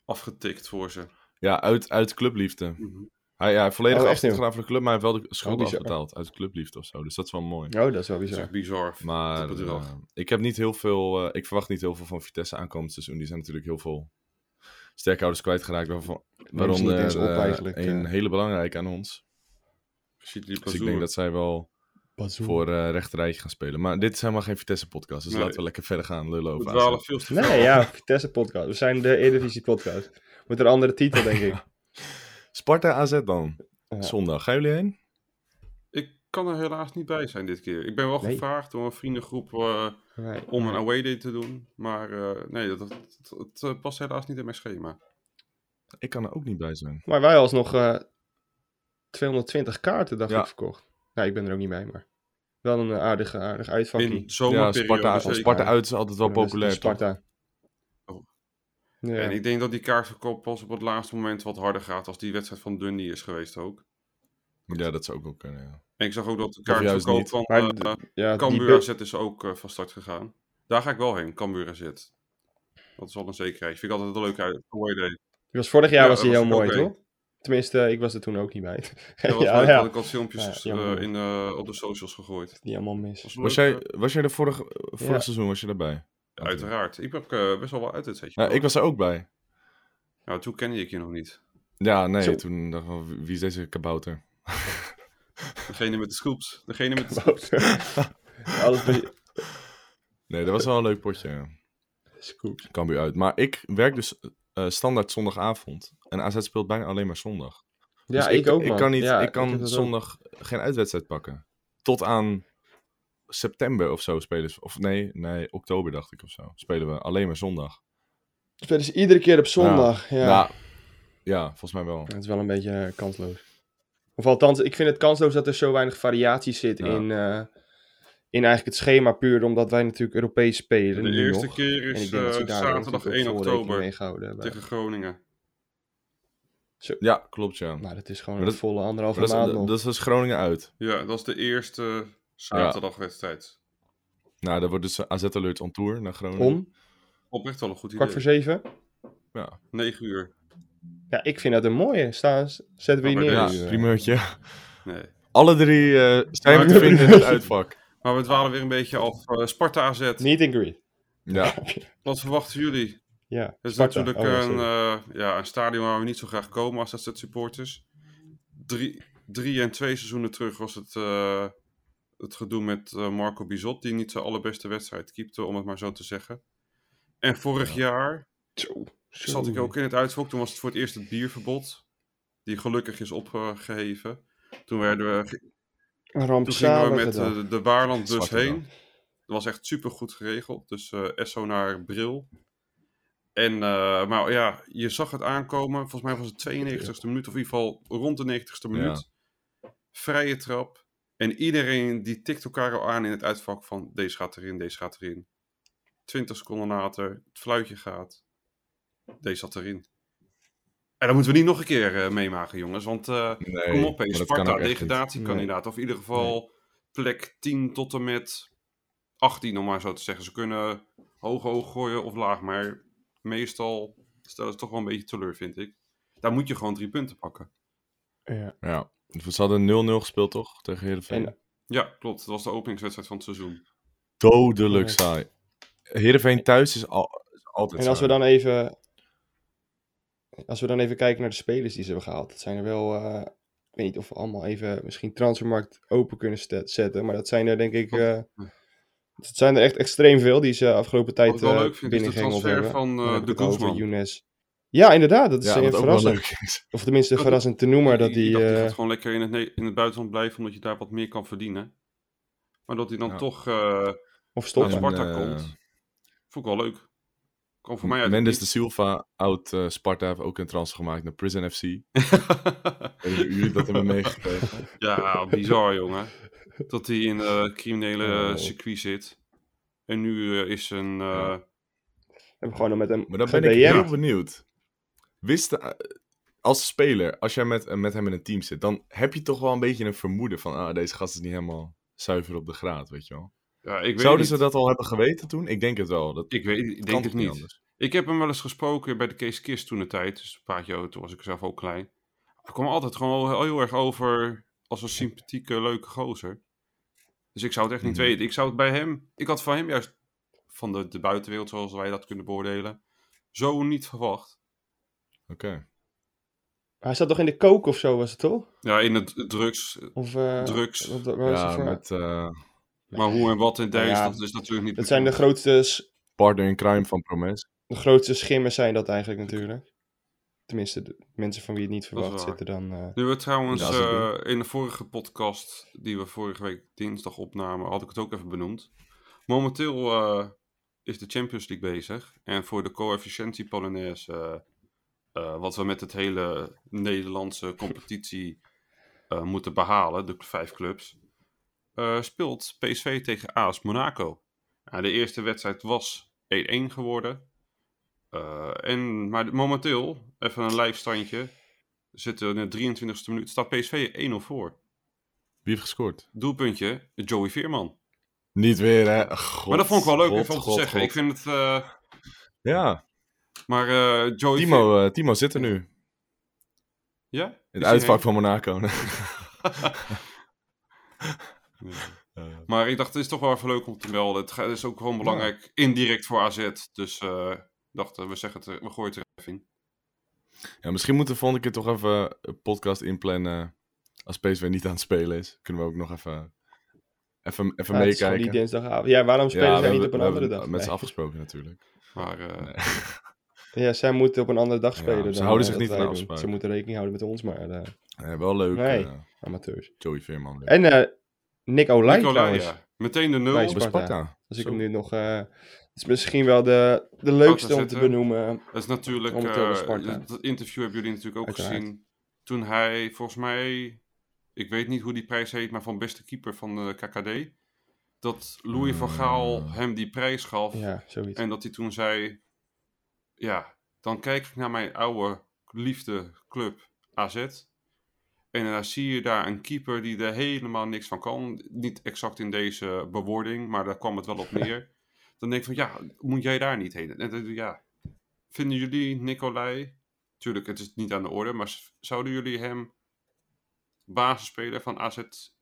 Afgetikt voor ze. Ja, uit, uit clubliefde. Mhm. Hij, ja, volledig Oh, gedaan voor de club, maar hij heeft wel de schulden bizar. afbetaald uit clubliefde of zo. Dus dat is wel mooi. Oh, dat is wel Dat is bizar. echt bizar. Maar eh, ik heb niet heel veel. eh, ik verwacht niet heel veel van Vitesse aankomend seizoen. Die zijn natuurlijk heel veel sterkhouders kwijtgeraakt. Waarvan, waaronder op eh, eigenlijk, een eh. hele belangrijke aan ons. Ziet die Dus ik denk dat zij wel Bazoer. voor eh rechterrijtje gaan spelen. Maar dit is helemaal geen Vitesse podcast. Dus Nee. laten we lekker verder gaan lullen We over AZ. veel te veel. Nee, ja, Vitesse podcast. We zijn de Eredivisie podcast. Met een andere titel, denk ik. Sparta AZ dan. Ja. Zondag. Gaan jullie heen? Ik kan er helaas niet bij zijn dit keer. Ik ben wel Nee. gevraagd door een vriendengroep eh, Nee. om een away day te doen. Maar eh, nee, dat, dat, dat- het eh, past helaas niet in mijn schema. Ik kan er ook niet bij zijn. Maar wij alsnog eh 220 kaarten, dacht Ja. ik, verkocht. Nou, ik ben er ook niet bij, maar wel een eh, aardig, aardig uitvakkie. In Ja, zomerperiode Sparta, zeker. Sparta uit is altijd wel Ja, populair. Sparta. Oh. Ja. En ik denk dat die kaartverkoop pas op het laatste moment wat harder gaat als die wedstrijd van Dundee is geweest ook. Ja, dat zou ook wel kunnen. Ja. En ik zag ook dat de kaartverkoop van Maar eh ja, die Cambuur AZ is ook eh, van start gegaan. Daar ga ik wel heen, Cambuur AZ. Dat is wel een zekerheid. Vind ik altijd een away day. die was vorig jaar Ja, was die daar heel mooi, toch? Tenminste, ik was er toen ook niet bij. Dat was ja, leuk, ja. dat ik had filmpjes Ja, eh, in, eh, op de socials gegooid. Die allemaal mis. Was, jij, was jij er vorig, vorig Ja. seizoen was je erbij? Uiteraard. Ik heb eh, best wel wel uit het setje. Ja, ik was er ook bij. Nou, toen kende ik je nog niet. Ja, nee, Zo. toen dacht ik, wie is deze kabouter? Degene met de scoops. Degene met de scoops. Alles be- Nee, dat was wel een leuk potje. goed. Cambuur uit. Maar ik werk dus eh, standaard zondagavond. En AZ speelt bijna alleen maar zondag. Ja, Dus ik, ook, Ik kan, niet, Ja, ik kan ook. zondag geen uitwedstrijd pakken. Tot aan september of zo spelen ze. Of nee, nee, oktober dacht ik of zo. Spelen we alleen maar zondag. Spelen ze iedere keer op zondag. Ja, Nou, ja, volgens mij wel. Het is wel een beetje eh, kansloos. Of althans, ik vind het kansloos dat er zo weinig variatie zit Ja. in, eh, in eigenlijk het schema. Puur omdat wij natuurlijk Europees spelen. De eerste nog. keer is dat eh, zaterdag natuurlijk 1 ook veel rekening oktober tegen Groningen. Ja, klopt ja. Maar dat is gewoon een dat- volle anderhalve dat, maand is, nog. dat is dus Groningen uit. Ja, dat is de eerste zaterdagwedstrijd. Nou, dat wordt dus AZ Alert on tour naar Groningen. Om, Oprecht wel een goed idee. kwart voor zeven. Ja, 9 uur. Ja, ik vind dat een mooie. Sta, zetten we die Ja, neer. ja primeurtje. Nee. Alle drie eh, zijn we te vinden in het uitvak. Maar we dwalen weer een beetje af. Eh, Sparta AZ. Meet and greet. Ja, Wat verwachten jullie? Ja, Het is Sparta. natuurlijk Oh, ja, een, eh, ja, een stadion waar we niet zo graag komen als AZ supporters. Drie, drie en twee seizoenen terug was het, eh, het gedoe met eh, Marco Bizot, die niet zijn allerbeste wedstrijd keepte, om het maar zo te zeggen. En vorig jaar. Zat ik ook in het uitvak. Toen was het voor het eerst het bierverbod, die gelukkig is opgeheven. Toen werden we Een Toen gingen we met dag. eh, de, de Waarlandbus heen. dag. Dat was echt super goed geregeld. Dus eh Esso naar Bril. En, eh, maar ja, je zag het aankomen. Volgens mij was het 92e minuut, of in ieder geval rond de 90ste minuut. Vrije trap. En iedereen die tikt elkaar al aan in het uitvak van deze gaat erin, deze gaat erin. 20 seconden later, het fluitje gaat. Deze zat erin. En dat moeten we niet nog een keer eh, meemaken, jongens. Want eh, nee. Kom op, Sparta, degradatiekandidaat. Of in ieder geval plek 10 tot en met 18, om maar zo te zeggen. Ze kunnen hoog, hoog gooien of laag. Maar meestal stellen ze toch wel een beetje teleur, vind ik. Daar moet je gewoon drie punten pakken. Ja. Ja, ze hadden 0-0 gespeeld toch? Tegen Heerenveen. En- Ja, klopt. Dat was de openingswedstrijd van het seizoen. Dodelijk saai. Heerenveen thuis is, al, is altijd En als we dan even. Als we dan even kijken naar de spelers die ze hebben gehaald. Dat zijn er wel. eh, ik weet niet of we allemaal even misschien transfermarkt open kunnen zetten. Maar dat zijn er denk ik. eh het zijn er echt extreem veel die ze afgelopen tijd Wat ik wel eh leuk vind, is de transfer van eh, de Guzman. Younes. Ja, inderdaad. Dat is Ja, wat ook wel verrassend. leuk is. Of tenminste Dat- verrassend te noemen dat die. die gaat gewoon lekker in het, in het buitenland blijven, omdat je daar wat meer kan verdienen. Maar dat hij dan Ja. toch eh, of naar. En, Sparta eh, komt, vond ik wel leuk. Kwam voor mij uit Mendes de Silva, oud eh, Sparta, heeft ook een transfer gemaakt naar Prison FC. Jullie dat hebben meegekregen. Ja, bizar jongen. Dat hij in het criminele Oh. circuit zit. En nu eh, is een... eh, Ja. We hebben gewoon met hem Maar dan ben ik heel benieuwd. Wist, eh, als speler, als jij met, eh, met hem in een team zit, dan heb je toch wel een beetje een vermoeden van, ah, deze gast is niet helemaal zuiver op de graad, weet je wel. Ja, ik weet Zouden niet. ze dat al hebben geweten toen? Ik denk het wel. Dat Ik, weet, ik denk het niet. anders? Ik heb hem wel eens gesproken bij de Kees Kist toen de tijd. Dus een paar jaar, toen was ik zelf ook klein. Hij kwam altijd gewoon heel, heel erg over als een sympathieke, leuke gozer. Dus ik zou het echt niet Mhm. weten. Ik zou het bij hem... Ik had van hem juist van de, de buitenwereld, zoals wij dat kunnen beoordelen, zo niet verwacht. Oké. Hij zat toch in de kook of zo, was het toch? Ja, in het drugs. Of, eh, Drugs. wat- wat was het Ja, voor- met eh, Maar hoe en wat in deze, ja, dat is natuurlijk niet Dat zijn de grootste, partner in crime van Promes. de grootste schimmers zijn dat eigenlijk natuurlijk. Tenminste, de mensen van wie je het niet verwacht zitten dan... eh, Nu we trouwens eh, in de vorige podcast die we vorige week dinsdag opnamen, had ik het ook even benoemd. Momenteel eh, is de Champions League bezig. En voor de coëfficiëntie Polonaise, eh, eh, wat we met het hele Nederlandse competitie eh, moeten behalen, de vijf clubs, eh, speelt PSV tegen AS Monaco. Ja, de eerste wedstrijd was 1-1 geworden. Eh, en, maar momenteel, even een live standje, zitten in de 23e minuut, staat PSV 1-0 voor. Wie heeft gescoord? Doelpuntje, Joey Veerman. Niet weer, hè? God, maar dat vond ik wel leuk even om te zeggen. God. Ik vind het... eh, Ja, maar Joey Timo, Timo zit er nu. In Ja? het Is hij uitvak heen? van Monaco. Ja. Eh, Maar ik dacht, het is toch wel even leuk om te melden. Het is ook gewoon belangrijk, indirect voor AZ. Dus eh, ik dacht, eh, we, zeggen het, we gooien het er even in. ja, misschien moeten we volgende keer toch even een podcast inplannen. Als PSV niet aan het spelen is. Kunnen we ook nog even, even, even ja, het is gewoon meekijken. die dinsdagavond. Ja, waarom spelen Ja, zij we niet op een andere dag? Met z'n Nee. afgesproken natuurlijk. Maar eh, Nee. Ja, zij moeten op een andere dag Ja, spelen. ze dan, houden zich niet aan afspraken. Ze moeten rekening houden met ons, maar eh, Ja, wel leuk. Nee. eh, amateurs. Joey Veerman. leuk. En Nick Olij Nicolai, trouwens. ja. Meteen de nul. Bij Bij Sparta. Sparta. Als ik Zo. hem nu nog... eh is misschien wel de, de leukste om te benoemen. Dat is natuurlijk, eh, Sparta. dat interview hebben jullie natuurlijk ook Uiteraard. gezien. Toen hij, volgens mij, ik weet niet hoe die prijs heet, maar van beste keeper van de KKD. Dat Louis van Gaal Mm. hem die prijs gaf. Ja, zoiets. En dat hij toen zei, ja, dan kijk ik naar mijn oude liefde club AZ. En dan zie je daar een keeper die er helemaal niks van kan. Niet exact in deze bewoording, maar daar kwam het wel op neer. dan denk ik van, ja, moet jij daar niet heen? En dan, ja, vinden jullie Nicolai, tuurlijk het is niet aan de orde, maar zouden jullie hem basisspeler van AZ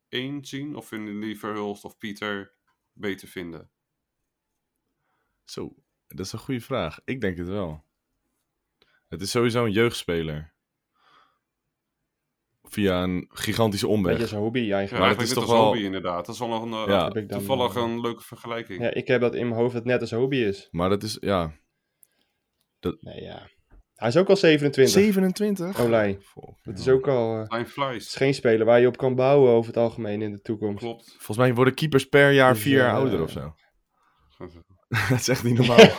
1 zien? Of vinden jullie Verhulst of Pieter beter vinden? Zo, dat is een goede vraag. Ik denk het wel. Het is sowieso een jeugdspeler. Via een gigantische omweg. Beetje zijn hobby Ja, eigenlijk. Maar het eigenlijk is net toch als wel- hobby inderdaad. Dat is wel nog een, eh, Ja. Toevallig eh, een leuke vergelijking. Ja, ik heb dat in mijn hoofd dat het net als hobby is. Maar dat is, ja... Nee, ja. Hij is ook al 27. 27? Olij. Volk, Dat is ook al... eh, Time het is geen speler waar je op kan bouwen over het algemeen in de toekomst. Klopt. Volgens mij worden keepers per jaar Dus, vier jaar eh, ouder of zo. dat is echt niet normaal.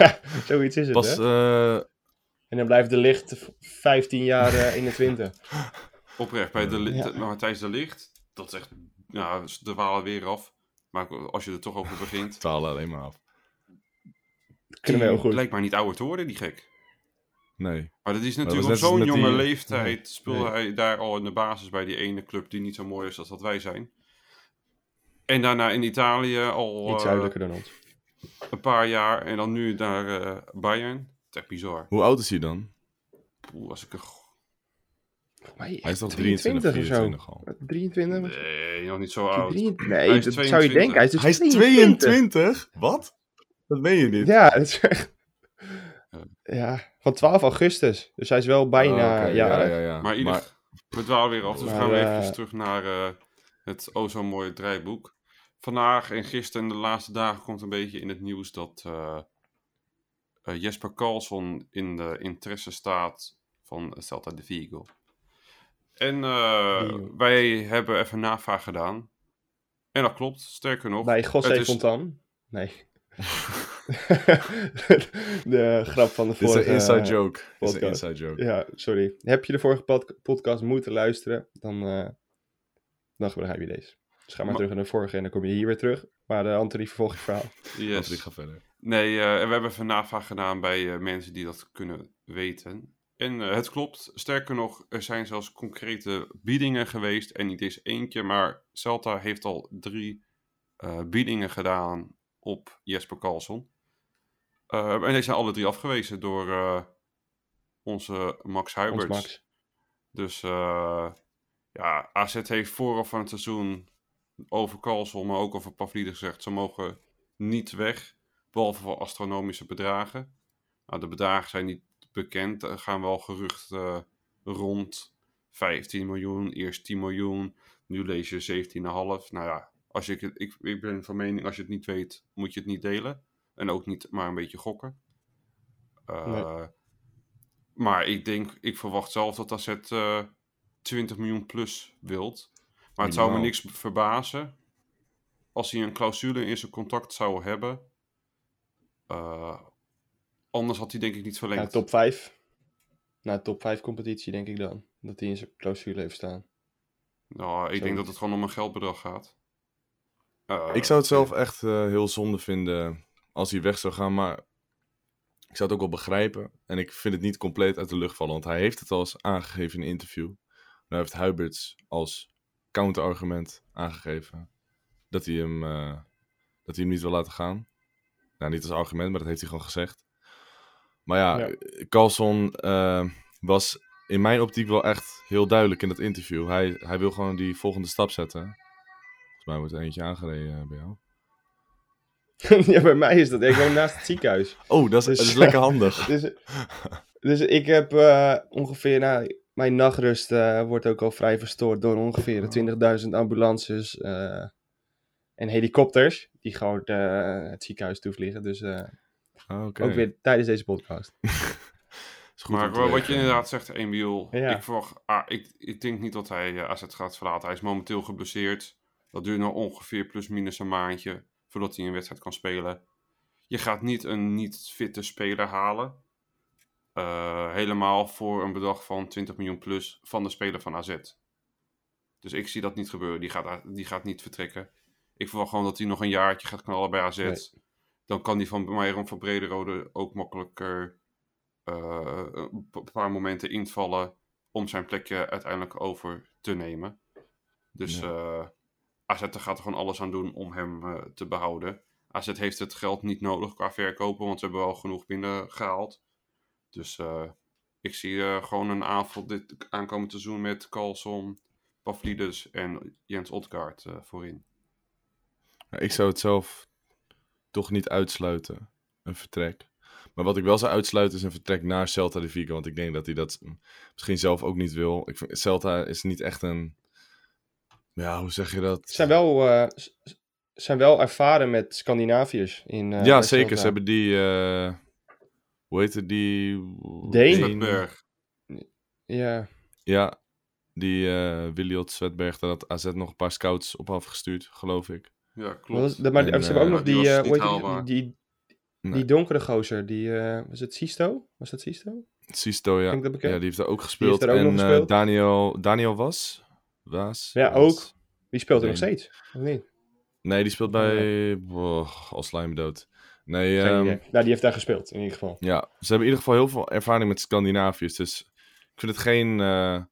Zoiets is het, Pas, hè? eh, En dan blijft de licht v- 15 jaar eh, 21. Oprecht, bij de, Ja. de- Matthijs de Licht, dat is echt, ja, de walen weer af. Maar als je er toch over begint, twaalf alleen maar af. Kunnen we heel goed. lijkt maar niet ouder te worden, die gek. Nee. Maar dat is dat natuurlijk op zo'n jonge die- leeftijd speelde Nee. hij daar al in de basis bij die ene club die niet zo mooi is als dat wij zijn. En daarna in Italië al Iets eh, zuidelijker dan ons. een paar jaar en dan nu naar eh, Bayern. Het is echt bizar. Hoe oud is hij dan? Poeh, als ik er... Mij Hij is toch 23 23, of zo. 24 al? 23? Nee, nog niet zo oud. Nee, is dat zou je 22. denken. Hij is dus Hij is 22. 22? Wat? Dat meen je niet. Ja, dat is echt... Ja, van 12 augustus. Dus hij is wel bijna Oh, oké, ja, ja, ja, ja. Maar ieder... we dwalen weer af, dus we Maar, gaan weer eh, even terug naar eh, het o zo mooie draaiboek. Vandaag en gisteren en de laatste dagen komt een beetje in het nieuws dat eh, eh, Jesper Karlsson in de interesse staat van Celta de Vigo. En eh, wij hebben even navraag gedaan. En dat klopt, sterker nog. bij José is- Fontan. Nee. de grap van de Dit is vorige... een inside joke. Dit is een inside joke. Ja, sorry. Heb je de vorige pod- podcast moeten luisteren, dan, eh dan begrijp je deze. Dus ga maar, Maar- terug naar de vorige en dan kom je hier weer terug. Maar uh, Anthony, vervolg je verhaal. Yes. Patrick, ga verder. Nee, eh, en we hebben even navraag gedaan bij eh, mensen die dat kunnen weten. En eh, het klopt. Sterker nog, er zijn zelfs concrete biedingen geweest. En niet eens eentje, maar Celta heeft al drie eh, biedingen gedaan op Jesper Karlsson. Eh, en deze zijn alle drie afgewezen door eh, onze Max Ons. Max. Dus ja, AZ heeft vooraf van het seizoen over Karlsson, maar ook over Pavlidis gezegd, ze mogen niet weg, behalve voor astronomische bedragen. Nou, de bedragen zijn niet bekend, er gaan wel geruchten eh, rond 15 miljoen, eerst 10 miljoen, nu lees je 17,5. Nou ja, als je, het- ik, ik ben van mening, als je het niet weet, moet je het niet delen. En ook niet maar een beetje gokken. Eh, Maar ik denk, ik verwacht zelf dat AZ eh 20 miljoen plus wilt. Maar het zou me niks verbazen als hij een clausule in zijn contract zou hebben. Eh, anders had hij denk ik niet Ja, verlengd. top 5. Na top 5 competitie denk ik dan. Dat hij in zijn clausule heeft staan. Nou, ik denk dat het gewoon om een geldbedrag gaat. Eh, Ik zou het zelf echt eh, heel zonde vinden als hij weg zou gaan, maar ik zou het ook wel begrijpen. En ik vind het niet compleet uit de lucht vallen, want hij heeft het al eens aangegeven in een interview. Nou heeft Huiberts als counterargument aangegeven dat hij hem, eh, dat hij hem niet wil laten gaan. Nou, niet als argument, maar dat heeft hij gewoon gezegd. Maar ja, Ja. Carlson eh, was in mijn optiek wel echt heel duidelijk in dat interview. Hij, hij wil gewoon die volgende stap zetten. Volgens mij wordt er eentje aangereden eh, bij jou. ja, bij mij is dat. Ik woon naast het ziekenhuis. Oh, dat is, Dus- dat is lekker handig. Dus, dus ik heb eh, ongeveer, nou, mijn nachtrust wordt ook al vrij verstoord door ongeveer 20.000 ambulances en helikopters die gewoon het ziekenhuis toevliegen. Dus Ah, Oké. Ook weer tijdens deze podcast. Is goed Maar wat je inderdaad zegt, Emiel. Ja. Ik, verwacht, ah, ik, ik denk niet dat hij eh, AZ gaat verlaten. Hij is momenteel geblesseerd. Dat duurt nog ongeveer plus minus een maandje voordat hij een wedstrijd kan spelen. Je gaat niet een niet fitte speler halen. Eh, helemaal voor een bedrag van 20 miljoen plus van de speler van AZ. Dus ik zie dat niet gebeuren. Die gaat, die gaat niet vertrekken. Ik verwacht gewoon dat hij nog een jaartje gaat knallen bij AZ. Nee. Dan kan die van Meijeron van Brederode ook makkelijker eh, een paar momenten invallen om zijn plekje uiteindelijk over te nemen. Dus eh AZ gaat er gewoon alles aan doen om hem eh, te behouden. AZ heeft het geld niet nodig qua verkopen, want ze hebben wel genoeg binnengehaald. Dus ik zie gewoon een aanval dit aankomend seizoen met Carlson, Pavlidis en Jens Odgaard eh, voorin. Ja, ik zou het zelf toch niet uitsluiten, een vertrek. Maar wat ik wel zou uitsluiten is een vertrek naar Celta de Vigo. Want ik denk dat hij dat misschien zelf ook niet wil. Ik vind, Celta is niet echt een... Ja, hoe zeg je dat? Ze zijn wel, eh, s- zijn wel ervaren met Scandinaviërs. In, eh, ja, zeker. Celta. Ze hebben die... eh, hoe heet het? Die... Deen? Deen- Svedberg. Ja, Ja, die eh Williot Svetberg. Daar had AZ nog een paar scouts op afgestuurd, geloof ik. Ja, klopt. de- maar En, ze hebben ook eh, nog die die, eh, die, die, Nee. donkere gozer. Die, eh, was het Sisto? Was dat Sisto? Sisto, ja. Dat? Ja, die heeft daar ook gespeeld. daar ook en nog eh, gespeeld? Daniel, Daniel Was? Was? Ja, Was? ook. Die speelt er nog Nee. steeds. Of niet? Nee, die speelt bij... Oh, als lijm dood. Nee, ehm. Nou, die heeft daar gespeeld, in ieder geval. ja. Ze hebben in ieder geval heel veel ervaring met Scandinaviërs. Dus ik vind het geen, eh,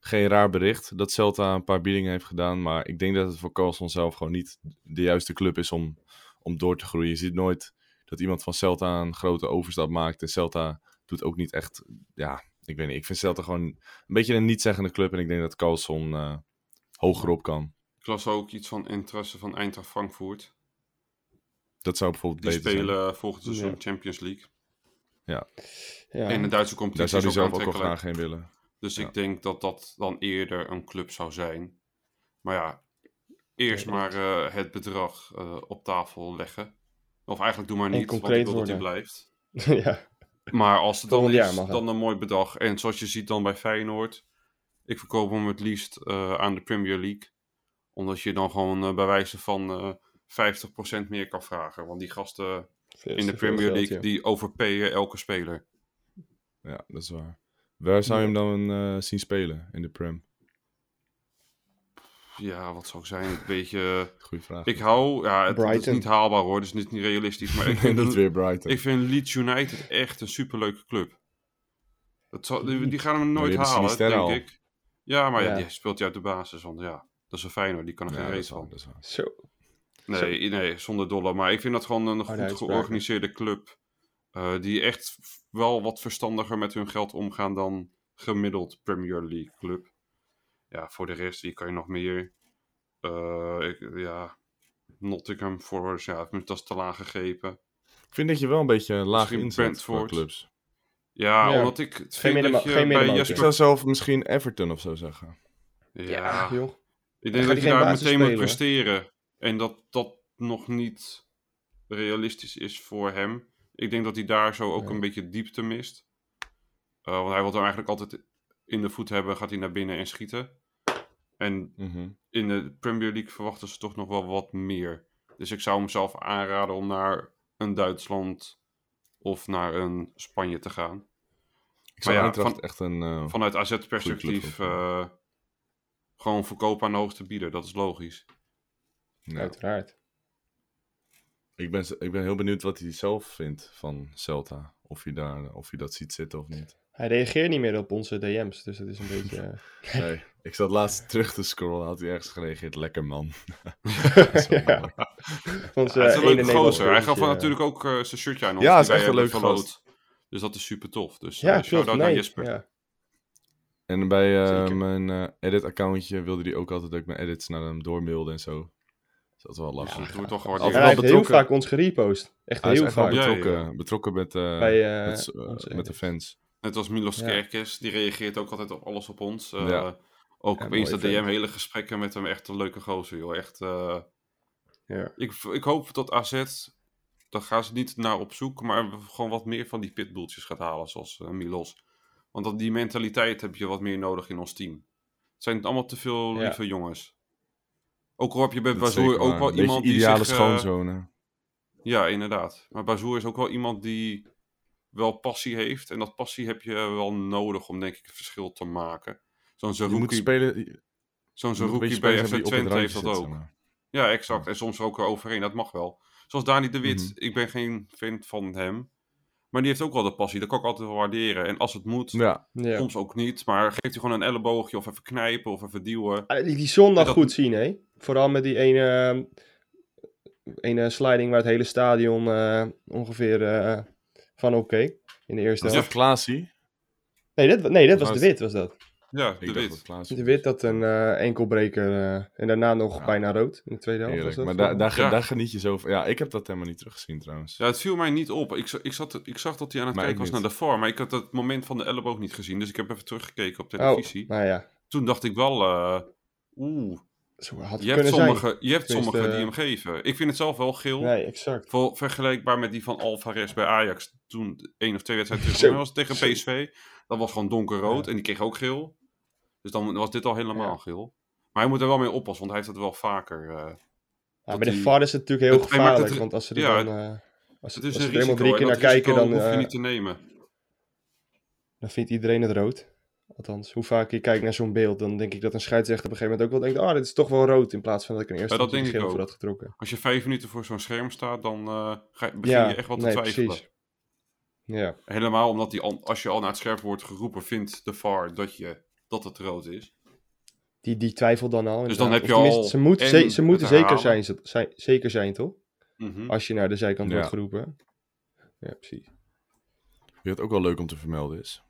geen raar bericht dat Celta een paar biedingen heeft gedaan. Maar ik denk dat het voor Carlson zelf gewoon niet de juiste club is om, om door te groeien. Je ziet nooit dat iemand van Celta een grote overstap maakt. En Celta doet ook niet echt... Ja, ik weet niet. Ik vind Celta gewoon een beetje een niet-zeggende club. En ik denk dat Carlson eh hoger op kan. Ik las ook iets van interesse van Eintracht Frankfurt. Dat zou bijvoorbeeld Die beter zijn. spelen volgend seizoen Ja. Champions League. Ja. En de Duitse Daar competitie zou hij zelf ook aantrekkelijk. graag heen willen. Dus Ja. ik denk dat dat dan eerder een club zou zijn. Maar ja, eerst maar eh, het bedrag eh, op tafel leggen. Of eigenlijk doe maar niet, want ik wil dat hij blijft. ja. Maar als het dan is, dan een mooi bedrag. En zoals je ziet dan bij Feyenoord. Ik verkoop hem het liefst eh, aan de Premier League. Omdat je dan gewoon bij wijze van eh 50% meer kan vragen. Want die gasten in de Premier geld, League, die overpayen elke speler. Ja, dat is waar. Waar zou je hem dan eh, zien spelen in de Prem? Ja, wat zou ik zijn? Een beetje... Goeie vraag. Ik hou... Ja, het, het is Brighton. niet haalbaar hoor. Dus niet, niet realistisch. Maar ik vind, niet weer Brighton. ik vind Leeds United echt een superleuke club. Dat zal, die, die gaan hem nooit halen, denk al. ik. Ja, maar ja. Ja. die speelt hij uit de basis. Want ja, dat is een Feyenoord. Die kan er ja, geen race van. Zo. Nee, nee, zonder dolle. Maar ik vind dat gewoon een goed georganiseerde club. Eh, die echt wel wat verstandiger met hun geld omgaan dan gemiddeld Premier League club. Ja, voor de rest, wie kan je nog meer? Eh, ik, ja, Nottingham Forest, ja, dat is te laag gegrepen. Ik vind dat je wel een beetje laag inzet voor Brentford. clubs. Ja, Ja. omdat ik het Geen vind dat je geen bij middenmoot, Ik Jesper... zou zelf misschien Everton of zo zeggen. Ja, Ja, joh. ik denk dat je daar meteen moet spelen, presteren. En dat dat nog niet realistisch is voor hem. Ik denk dat hij daar zo ook een beetje diepte mist. Eh, want hij wil hem eigenlijk altijd in de voet hebben, gaat hij naar binnen en schieten. En Mhm. in de Premier League verwachten ze toch nog wel wat meer. Dus ik zou hem zelf aanraden om naar een Duitsland of naar een Spanje te gaan. Ik zou Maar ja, van- echt een... eh, Vanuit AZ-perspectief eh, gewoon verkopen aan de hoogste bieder. Dat is logisch. ja. Uiteraard. Ik, ben, ik ben heel benieuwd wat hij zelf vindt van Celta. Of hij, daar, of hij dat ziet zitten of niet. Hij reageert niet meer op onze DM's, dus dat is een beetje... eh, Nee, ik zat laatst terug te scrollen. Had hij ergens gereageerd. Lekker man. Dat is wel Ja. mooi. Onze Ja, het is een leuke gozer. Hij gaf natuurlijk ook eh, zijn shirtje aan ons. Ja, is echt een verloot. gast. Dus dat is super tof. Dus Ja, eh, shout-out klopt. naar Nee, Jesper. ja. En bij eh, mijn eh, edit-accountje wilde hij ook altijd dat ik mijn edits naar hem doormailde en zo. Dat is wel lastig. Dat wordt toch gewaardeerd. hij wel heeft heel vaak ons gerepost. Echt hij is heel echt vaak. Ja, ja, betrokken, ja. betrokken met, eh, Bij, eh, met, eh, met de fans. Net als Milos Ja. Kerkes. Die reageert ook altijd op alles op ons. Eh, Ja. Ook Ja, op mooi Insta vent. DM. Hele gesprekken met hem. Echt een leuke gozer, joh. Echt... eh, Ja. ik, ik hoop dat AZ dan gaan ze niet naar op zoek, maar gewoon wat meer van die pitbulltjes gaat halen, zoals eh, Milos. Want dat, die mentaliteit heb je wat meer nodig in ons team. Het zijn allemaal te veel Ja. lieve jongens. Ook al heb je bij Bazoer ook wel iemand die ideale zich... eh, schoonzonen. ja, inderdaad. Maar Bazoer is ook wel iemand die wel passie heeft. En dat passie heb je wel nodig om denk ik het verschil te maken. Zo'n Je moet Zerouki spelen... zo'n Zerouki bij FC Twente heeft dat ook. maar. Ja, exact. En soms ook eroverheen. Dat mag wel. Zoals Dani de Wit. Mhm. Ik ben geen fan van hem. Maar die heeft ook wel de passie. Dat kan ik altijd wel waarderen. En als het moet, Ja, Ja. soms ook niet. Maar geeft hij gewoon een elleboogje of even knijpen of even duwen. Ah, Die, die zondag Dat- goed zien, hè? Vooral met die ene, ene sliding waar het hele stadion eh, ongeveer eh, van opkeek. In de eerste was helft. dat Klaasie? Nee, dat, nee, dat was Was de wit, was dat. Ja, Ik de dacht Wit. dat De wit dat een eh, enkelbreker eh, en daarna nog Ja. bijna rood in de tweede helft. Was dat, Maar daar, daar, Ja. daar geniet je zo van. Ja, ik heb dat helemaal niet teruggezien trouwens. Ja, het viel mij niet op. Ik, ik, zat, ik zag dat hij aan het Maar kijken was naar de VAR. Maar ik had het moment van de elleboog niet gezien. Dus ik heb even teruggekeken op oh, televisie. nou ja. Toen dacht ik wel... eh, Oeh, Zo had je hebt kunnen zijn. sommigen je hebt sommige die hem geven. Ik vind het zelf wel geel. Nee, exact. Vol- vergelijkbaar met die van Alvarez bij Ajax. Toen één of twee wedstrijden terug. Dat was tegen. PSV. Dat was gewoon donkerrood. Ja. En die kreeg ook geel. Dus dan was dit al helemaal Ja. geel. Maar hij moet er wel mee oppassen. Want hij heeft het wel vaker. eh, Ja, dat bij de VAR is het natuurlijk heel Het- gevaarlijk. het- want als ze er ja, dan... eh, als, het als is ze een er helemaal risico. drie keer dat naar kijken, risico dan, hoef je eh, niet te nemen. dan vindt iedereen het rood. Althans, hoe vaak je kijkt naar zo'n beeld, dan denk ik dat een scheidsrechter op een gegeven moment ook wel denkt, ah, dit is toch wel rood, in plaats van dat ik een eerste Ja, dat instantie denk ik geel voor had getrokken. Als je vijf minuten voor zo'n scherm staat, dan eh, ga, begin Ja, je echt wat te nee, twijfelen. precies. Ja, Helemaal omdat die, al- als je al naar het scherm wordt geroepen, vindt de VAR dat, je, dat het rood is. die, die twijfelt dan al. Dus dan heb je al Ze, moet, ze, ze het moeten zeker zijn, ze- zijn, zeker zijn, toch? Mhm. Als je naar de zijkant Ja. wordt geroepen. Ja, precies. Wat ook wel leuk om te vermelden is.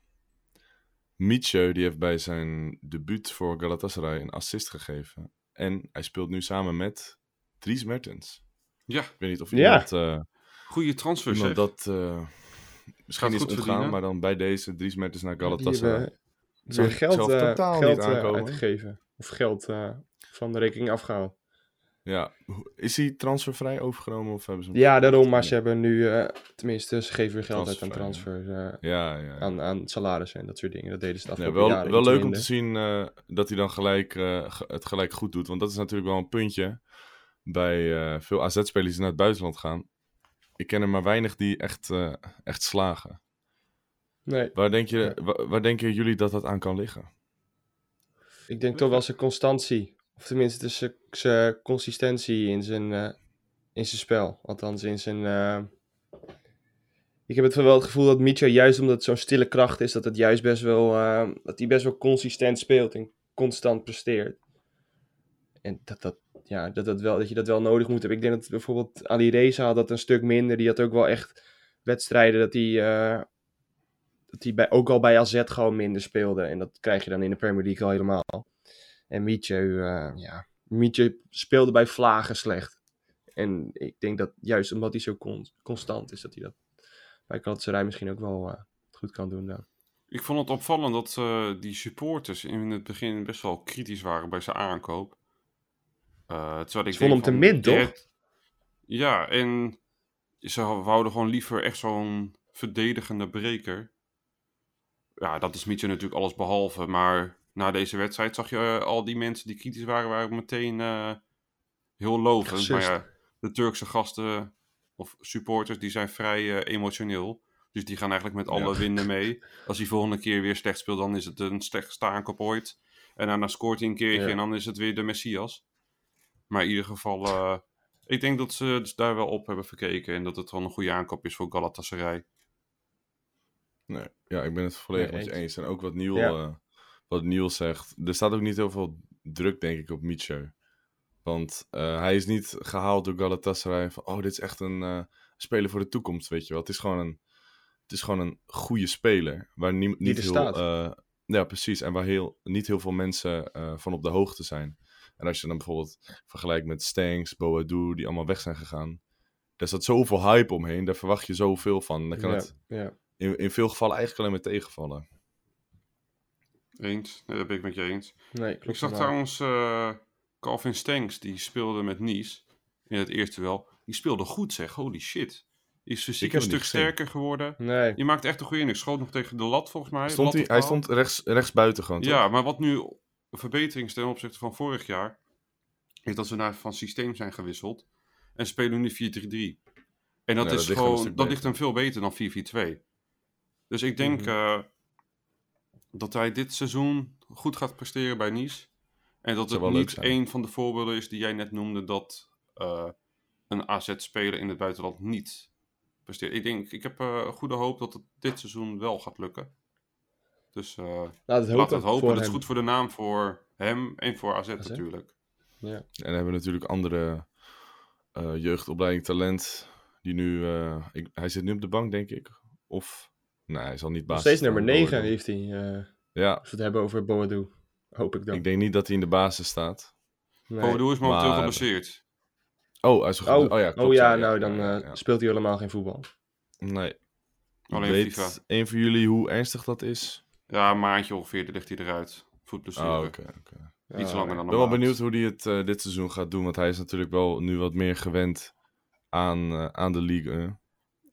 Mietje die heeft bij zijn debuut voor Galatasaray een assist gegeven. En hij speelt nu samen met Dries Mertens. Ja, Ik weet niet of Ja. iemand, eh, goede transfer iemand zeg. dat eh, misschien Gaat is goed ontgaan, verdienen. maar dan bij deze Dries Mertens naar Die Galatasaray. Ik geld, eh, totaal geld niet eh, aankomen. uitgegeven. Of geld eh, van de rekening afgehaald. Ja, is hij transfervrij overgenomen of hebben ze hem... Ja, daarom. Maar ze hebben nu, tenminste, ze geven weer geld uit aan Transfer, transfer, eh, Ja, ja. ja. aan, aan salarissen en dat soort dingen. Dat deden ze de Ja, afgelopen wel jaren wel iets leuk om te zien dat hij dan gelijk, ge- het gelijk goed doet. Want dat is natuurlijk wel een puntje bij veel AZ-spelers die naar het buitenland gaan. Ik ken er maar weinig die echt, echt slagen. Nee, Waar, denk je, waar denken jullie dat dat aan kan liggen? ik denk toch wel zijn constantie. Of tenminste zijn- zijn consistentie in zijn, eh, in zijn spel. Althans, in zijn... eh, Ik heb het wel het gevoel dat Mitchell, juist omdat het zo'n stille kracht is, dat het juist best wel, eh, dat hij best wel consistent speelt en constant presteert. En dat, dat, ja, dat, dat, wel, dat je dat wel nodig moet hebben. Ik denk dat bijvoorbeeld Ali Reza had dat een stuk minder. Die had ook wel echt wedstrijden dat hij, dat hij bij, ook al bij AZ gewoon minder speelde. En dat krijg je dan in de Premier League al helemaal. En Mietje, eh, ja, Mietje speelde bij Vlagen slecht. En ik denk dat juist omdat hij zo con- constant is, dat hij dat bij Galatasaray misschien ook wel eh, goed kan doen. Dan. Ik vond het opvallend dat eh, die supporters in het begin best wel kritisch waren bij zijn aankoop. Terwijl ik Ze vonden hem te min, toch? Ja, en ze wouden gewoon liever echt zo'n verdedigende breker. Ja, dat is Mietje natuurlijk alles behalve. Maar na deze wedstrijd zag je eh, al die mensen die kritisch waren, waren meteen eh, heel lovend. Maar ja, de Turkse gasten of supporters, die zijn vrij eh, emotioneel. Dus die gaan eigenlijk met alle Ja. winden mee. Als hij volgende keer weer slecht speelt, dan is het een slechtste aankoop ooit. En daarna scoort hij een keertje Ja. en dan is het weer de Messias. Maar in ieder geval, ik denk dat ze dus daar wel op hebben verkeken. En dat het wel een goede aankoop is voor Galatasaray. Nee, ja, ik ben het volledig Nee, met je eens. En ook wat Niel, Ja. eh, wat Niel zegt. Er staat ook niet heel veel druk, denk ik, op Mietje. Want eh, hij is niet gehaald door Galatasaray van... Oh, dit is echt een eh, speler voor de toekomst, weet je wel. Het is gewoon een, het is gewoon een goede speler. Waar nie- niet heel... ja, precies. En waar heel, niet heel veel mensen van op de hoogte zijn. En als je dan bijvoorbeeld vergelijkt met Stanks, Boadu, die allemaal weg zijn gegaan. Daar staat zoveel hype omheen. Daar verwacht je zoveel van. Dan kan ja, het ja. In, in veel gevallen eigenlijk alleen maar tegenvallen. Eens, nee, dat ben ik met je eens. Nee, Ik zag trouwens eh, Calvin Stanks, die speelde met Nice in het eerste wel. Die speelde goed zeg, holy shit. Die is fysiek Ik een stuk sterker geworden. Nee. Je maakt echt een goede indruk. Schoot nog tegen de lat, volgens mij. Stond hij, hij stond rechts, rechts buiten gewoon, toch? Ja, maar wat nu een verbetering is ten opzichte van vorig jaar, is dat ze naar van systeem zijn gewisseld en spelen nu 4-3-3. En dat Ja, dat is ligt hem een gewoon, dat ligt hem veel beter dan 4-4-2. Dus ik denk Mhm. eh, dat hij dit seizoen goed gaat presteren bij Nice. En dat het niet een van de voorbeelden is die jij net noemde dat eh, een AZ-speler in het buitenland niet presteert. Ik denk, ik heb eh, goede hoop dat het dit seizoen wel gaat lukken. Dus eh Laat het Laten hopen. we het hopen. voor Dat is goed voor de naam voor hem en voor AZ, AZ? natuurlijk. Ja. En dan hebben we natuurlijk andere eh, jeugdopleiding talent. Die nu, eh, ik, hij zit nu op de bank, denk ik. Of, nee, hij zal niet basis steeds nummer 9 Boadu. heeft hij. eh, Ja, als we het hebben over Boadu. Hoop ik dan. ik denk niet dat hij in de basis staat. Nee. Boadu is momenteel maar- geblesseerd. Oh, hij is Oh, oh, ja, klopt, oh ja, nou dan ja, eh, ja. speelt hij helemaal geen voetbal. Nee. Alleen Weet FIFA. een van jullie hoe ernstig dat is? Ja, een maandje ongeveer, dan ligt hij eruit. Voetblessure. Oh, oké, oké. Iets langer dan Ik ben wel benieuwd hoe hij het eh, dit seizoen gaat doen. Want hij is natuurlijk wel nu wat meer gewend aan, eh, aan de league.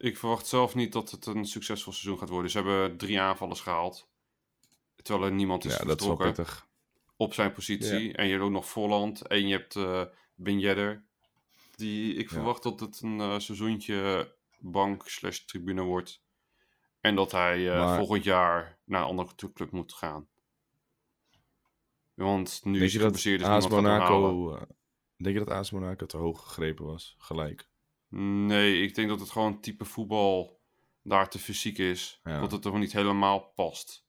Ik verwacht zelf niet dat het een succesvol seizoen gaat worden. Ze hebben drie aanvallers gehaald. Terwijl er niemand is Ja, dat is wel vertrokken pittig. op zijn positie. En je hebt ook nog Volland. En je hebt eh Ben Yedder. Die, ik Ja. verwacht dat het een eh, seizoentje bank slash tribune wordt. En dat hij eh, Maar- volgend jaar naar een andere club moet gaan. Want nu Denk is je hij dat dus AS halen. Monaco... denk je dat AS Monaco te hoog gegrepen was? Gelijk. Nee, ik denk dat het gewoon type voetbal daar te fysiek is. Ja. Dat het er gewoon niet helemaal past.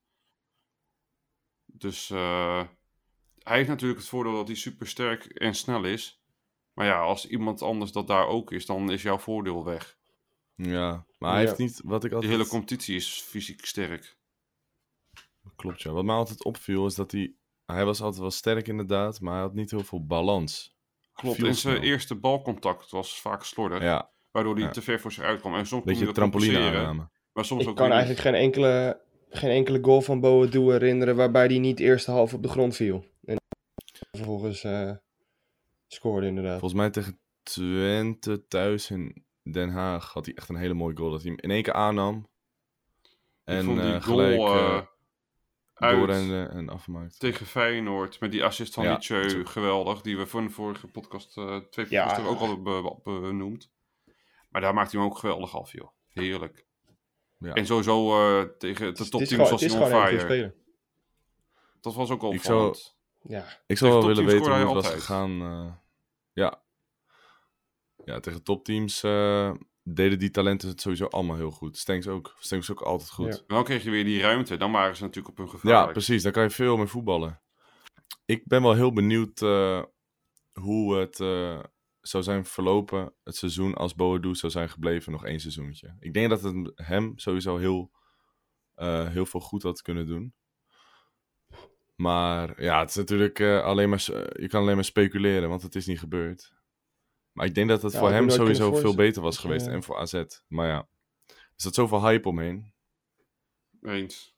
Dus eh, hij heeft natuurlijk het voordeel dat hij super sterk en snel is. Maar ja, als iemand anders dat daar ook is, dan is jouw voordeel weg. Ja, maar hij Ja. heeft niet... Wat ik altijd... hele competitie is fysiek sterk. Klopt, ja. Wat mij altijd opviel is dat hij... Hij was altijd wel sterk inderdaad, maar hij had niet heel veel balans. Klopt, en zijn eerste balcontact was vaak slordig. Ja, Waardoor hij Ja. te ver voor zich uitkwam. En soms kon beetje hij dat trampoline compenseren, aanname. Maar soms Ik ook kan weer eigenlijk geen enkele, geen enkele goal van Boadu herinneren waarbij hij niet eerst half op de grond viel. En vervolgens eh, scoorde inderdaad. Volgens mij tegen Twente thuis in Den Haag had hij echt een hele mooie goal. Dat hij hem in één keer aannam. niet. En ik vond die eh, goal gelijk eh, uit doorrende en afgemaakt. tegen Feyenoord met die assist van Ja, geweldig. Die we van de vorige podcast, eh, twee Ja. podcasts ook al be- be- benoemd. Maar daar maakt hij hem ook geweldig af, joh. Heerlijk. Ja. En sowieso eh, tegen de topteams was hij on fire. Dat was ook al Ik zou- opvallend. Ja, Ik zou wel willen weten hoe het was gegaan. eh, ja. ja, tegen topteams eh, deden die talenten het sowieso allemaal heel goed. Stenks ook. Stenks ook altijd goed. Ja. Ja. En dan kreeg je weer die ruimte. Dan waren ze natuurlijk op hun gevaar. precies. Dan kan je veel meer voetballen. Ik ben wel heel benieuwd eh, hoe het eh, zou zijn verlopen, het seizoen, als Boadu zou zijn gebleven nog één seizoentje. Ik denk dat het hem sowieso heel, eh, heel veel goed had kunnen doen. Maar ja, het is natuurlijk alleen maar, je kan alleen maar speculeren, want het is niet gebeurd. Maar ik denk dat het Ja, voor hem sowieso veel beter was geweest en voor AZ. Maar ja, er zat zoveel hype omheen. Eens.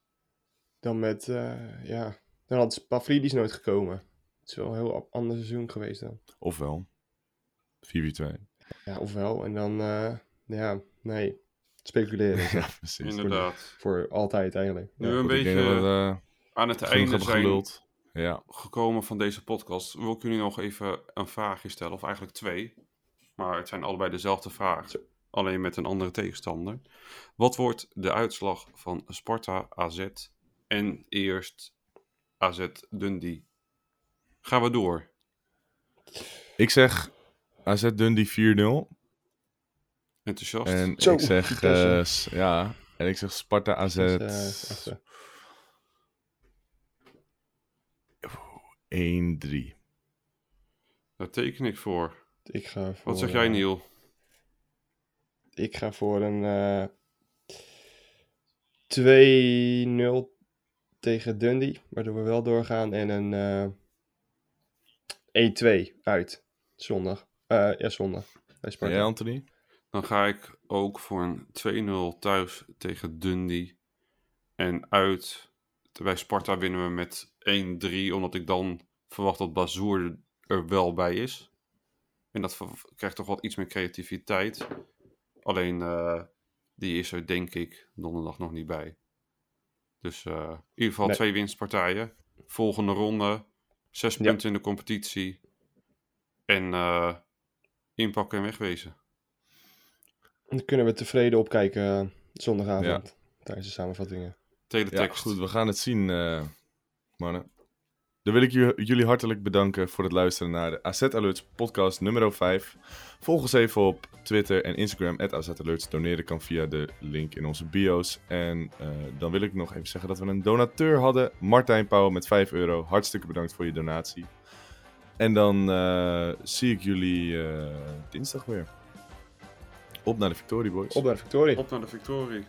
dan met, eh, ja, dan had Pavlidis nooit gekomen. Het is wel een heel ander seizoen geweest dan. Ofwel, 4v2. Ja, ofwel. En dan, eh, ja, nee, speculeren. ja, precies. Inderdaad. Voor altijd eigenlijk. Nu Ja. een Goed, beetje dat eh, aan het einde zijn geluld. Ja. gekomen van deze podcast. Wil ik jullie nog even een vraagje stellen. Of eigenlijk twee. Maar het zijn allebei dezelfde vraag. Zo. Alleen met een andere tegenstander. Wat wordt de uitslag van Sparta AZ en eerst AZ Dundee? Gaan we door. Ik zeg AZ Dundee 4-0. Enthousiast. En Zo, ik zeg, eh, s- ja, en ik zeg Sparta AZ Dus, eh, even. 1-3. Daar teken ik voor. Ik ga voor, Wat zeg jij, eh, Niel? Ik ga voor een eh 2-0 tegen Dundee, waardoor we wel doorgaan. En een eh 1-2 uit. Zondag. Eh, ja, zondag. Bij En Sparta. jij, Anthony? Dan ga ik ook voor een 2-0 thuis tegen Dundee. En uit bij Sparta winnen we met 1-3. Omdat ik dan verwacht dat Bazoer er wel bij is. En dat krijgt toch wat iets meer creativiteit. Alleen eh, die is er denk ik donderdag nog niet bij. Dus eh, in ieder geval Nee. twee winstpartijen. Volgende ronde, zes Ja. punten in de competitie. En eh, inpakken en wegwezen. Dan kunnen we tevreden opkijken zondagavond tijdens de samenvattingen. Ja, Teletext. goed, we gaan het zien, eh, mannen. Dan wil ik ju- jullie hartelijk bedanken voor het luisteren naar de AZ Alerts podcast nummer 5. Volg ons even op Twitter en Instagram, at AZ Alerts. Doneren kan via de link in onze bio's. En eh, dan wil ik nog even zeggen dat we een donateur hadden, Martijn Pauw met 5 euro. Hartstikke bedankt voor je donatie. En dan eh, zie ik jullie eh, dinsdag weer. Op naar de Victorie Boys. Op naar de Victorie. Op naar de victorie.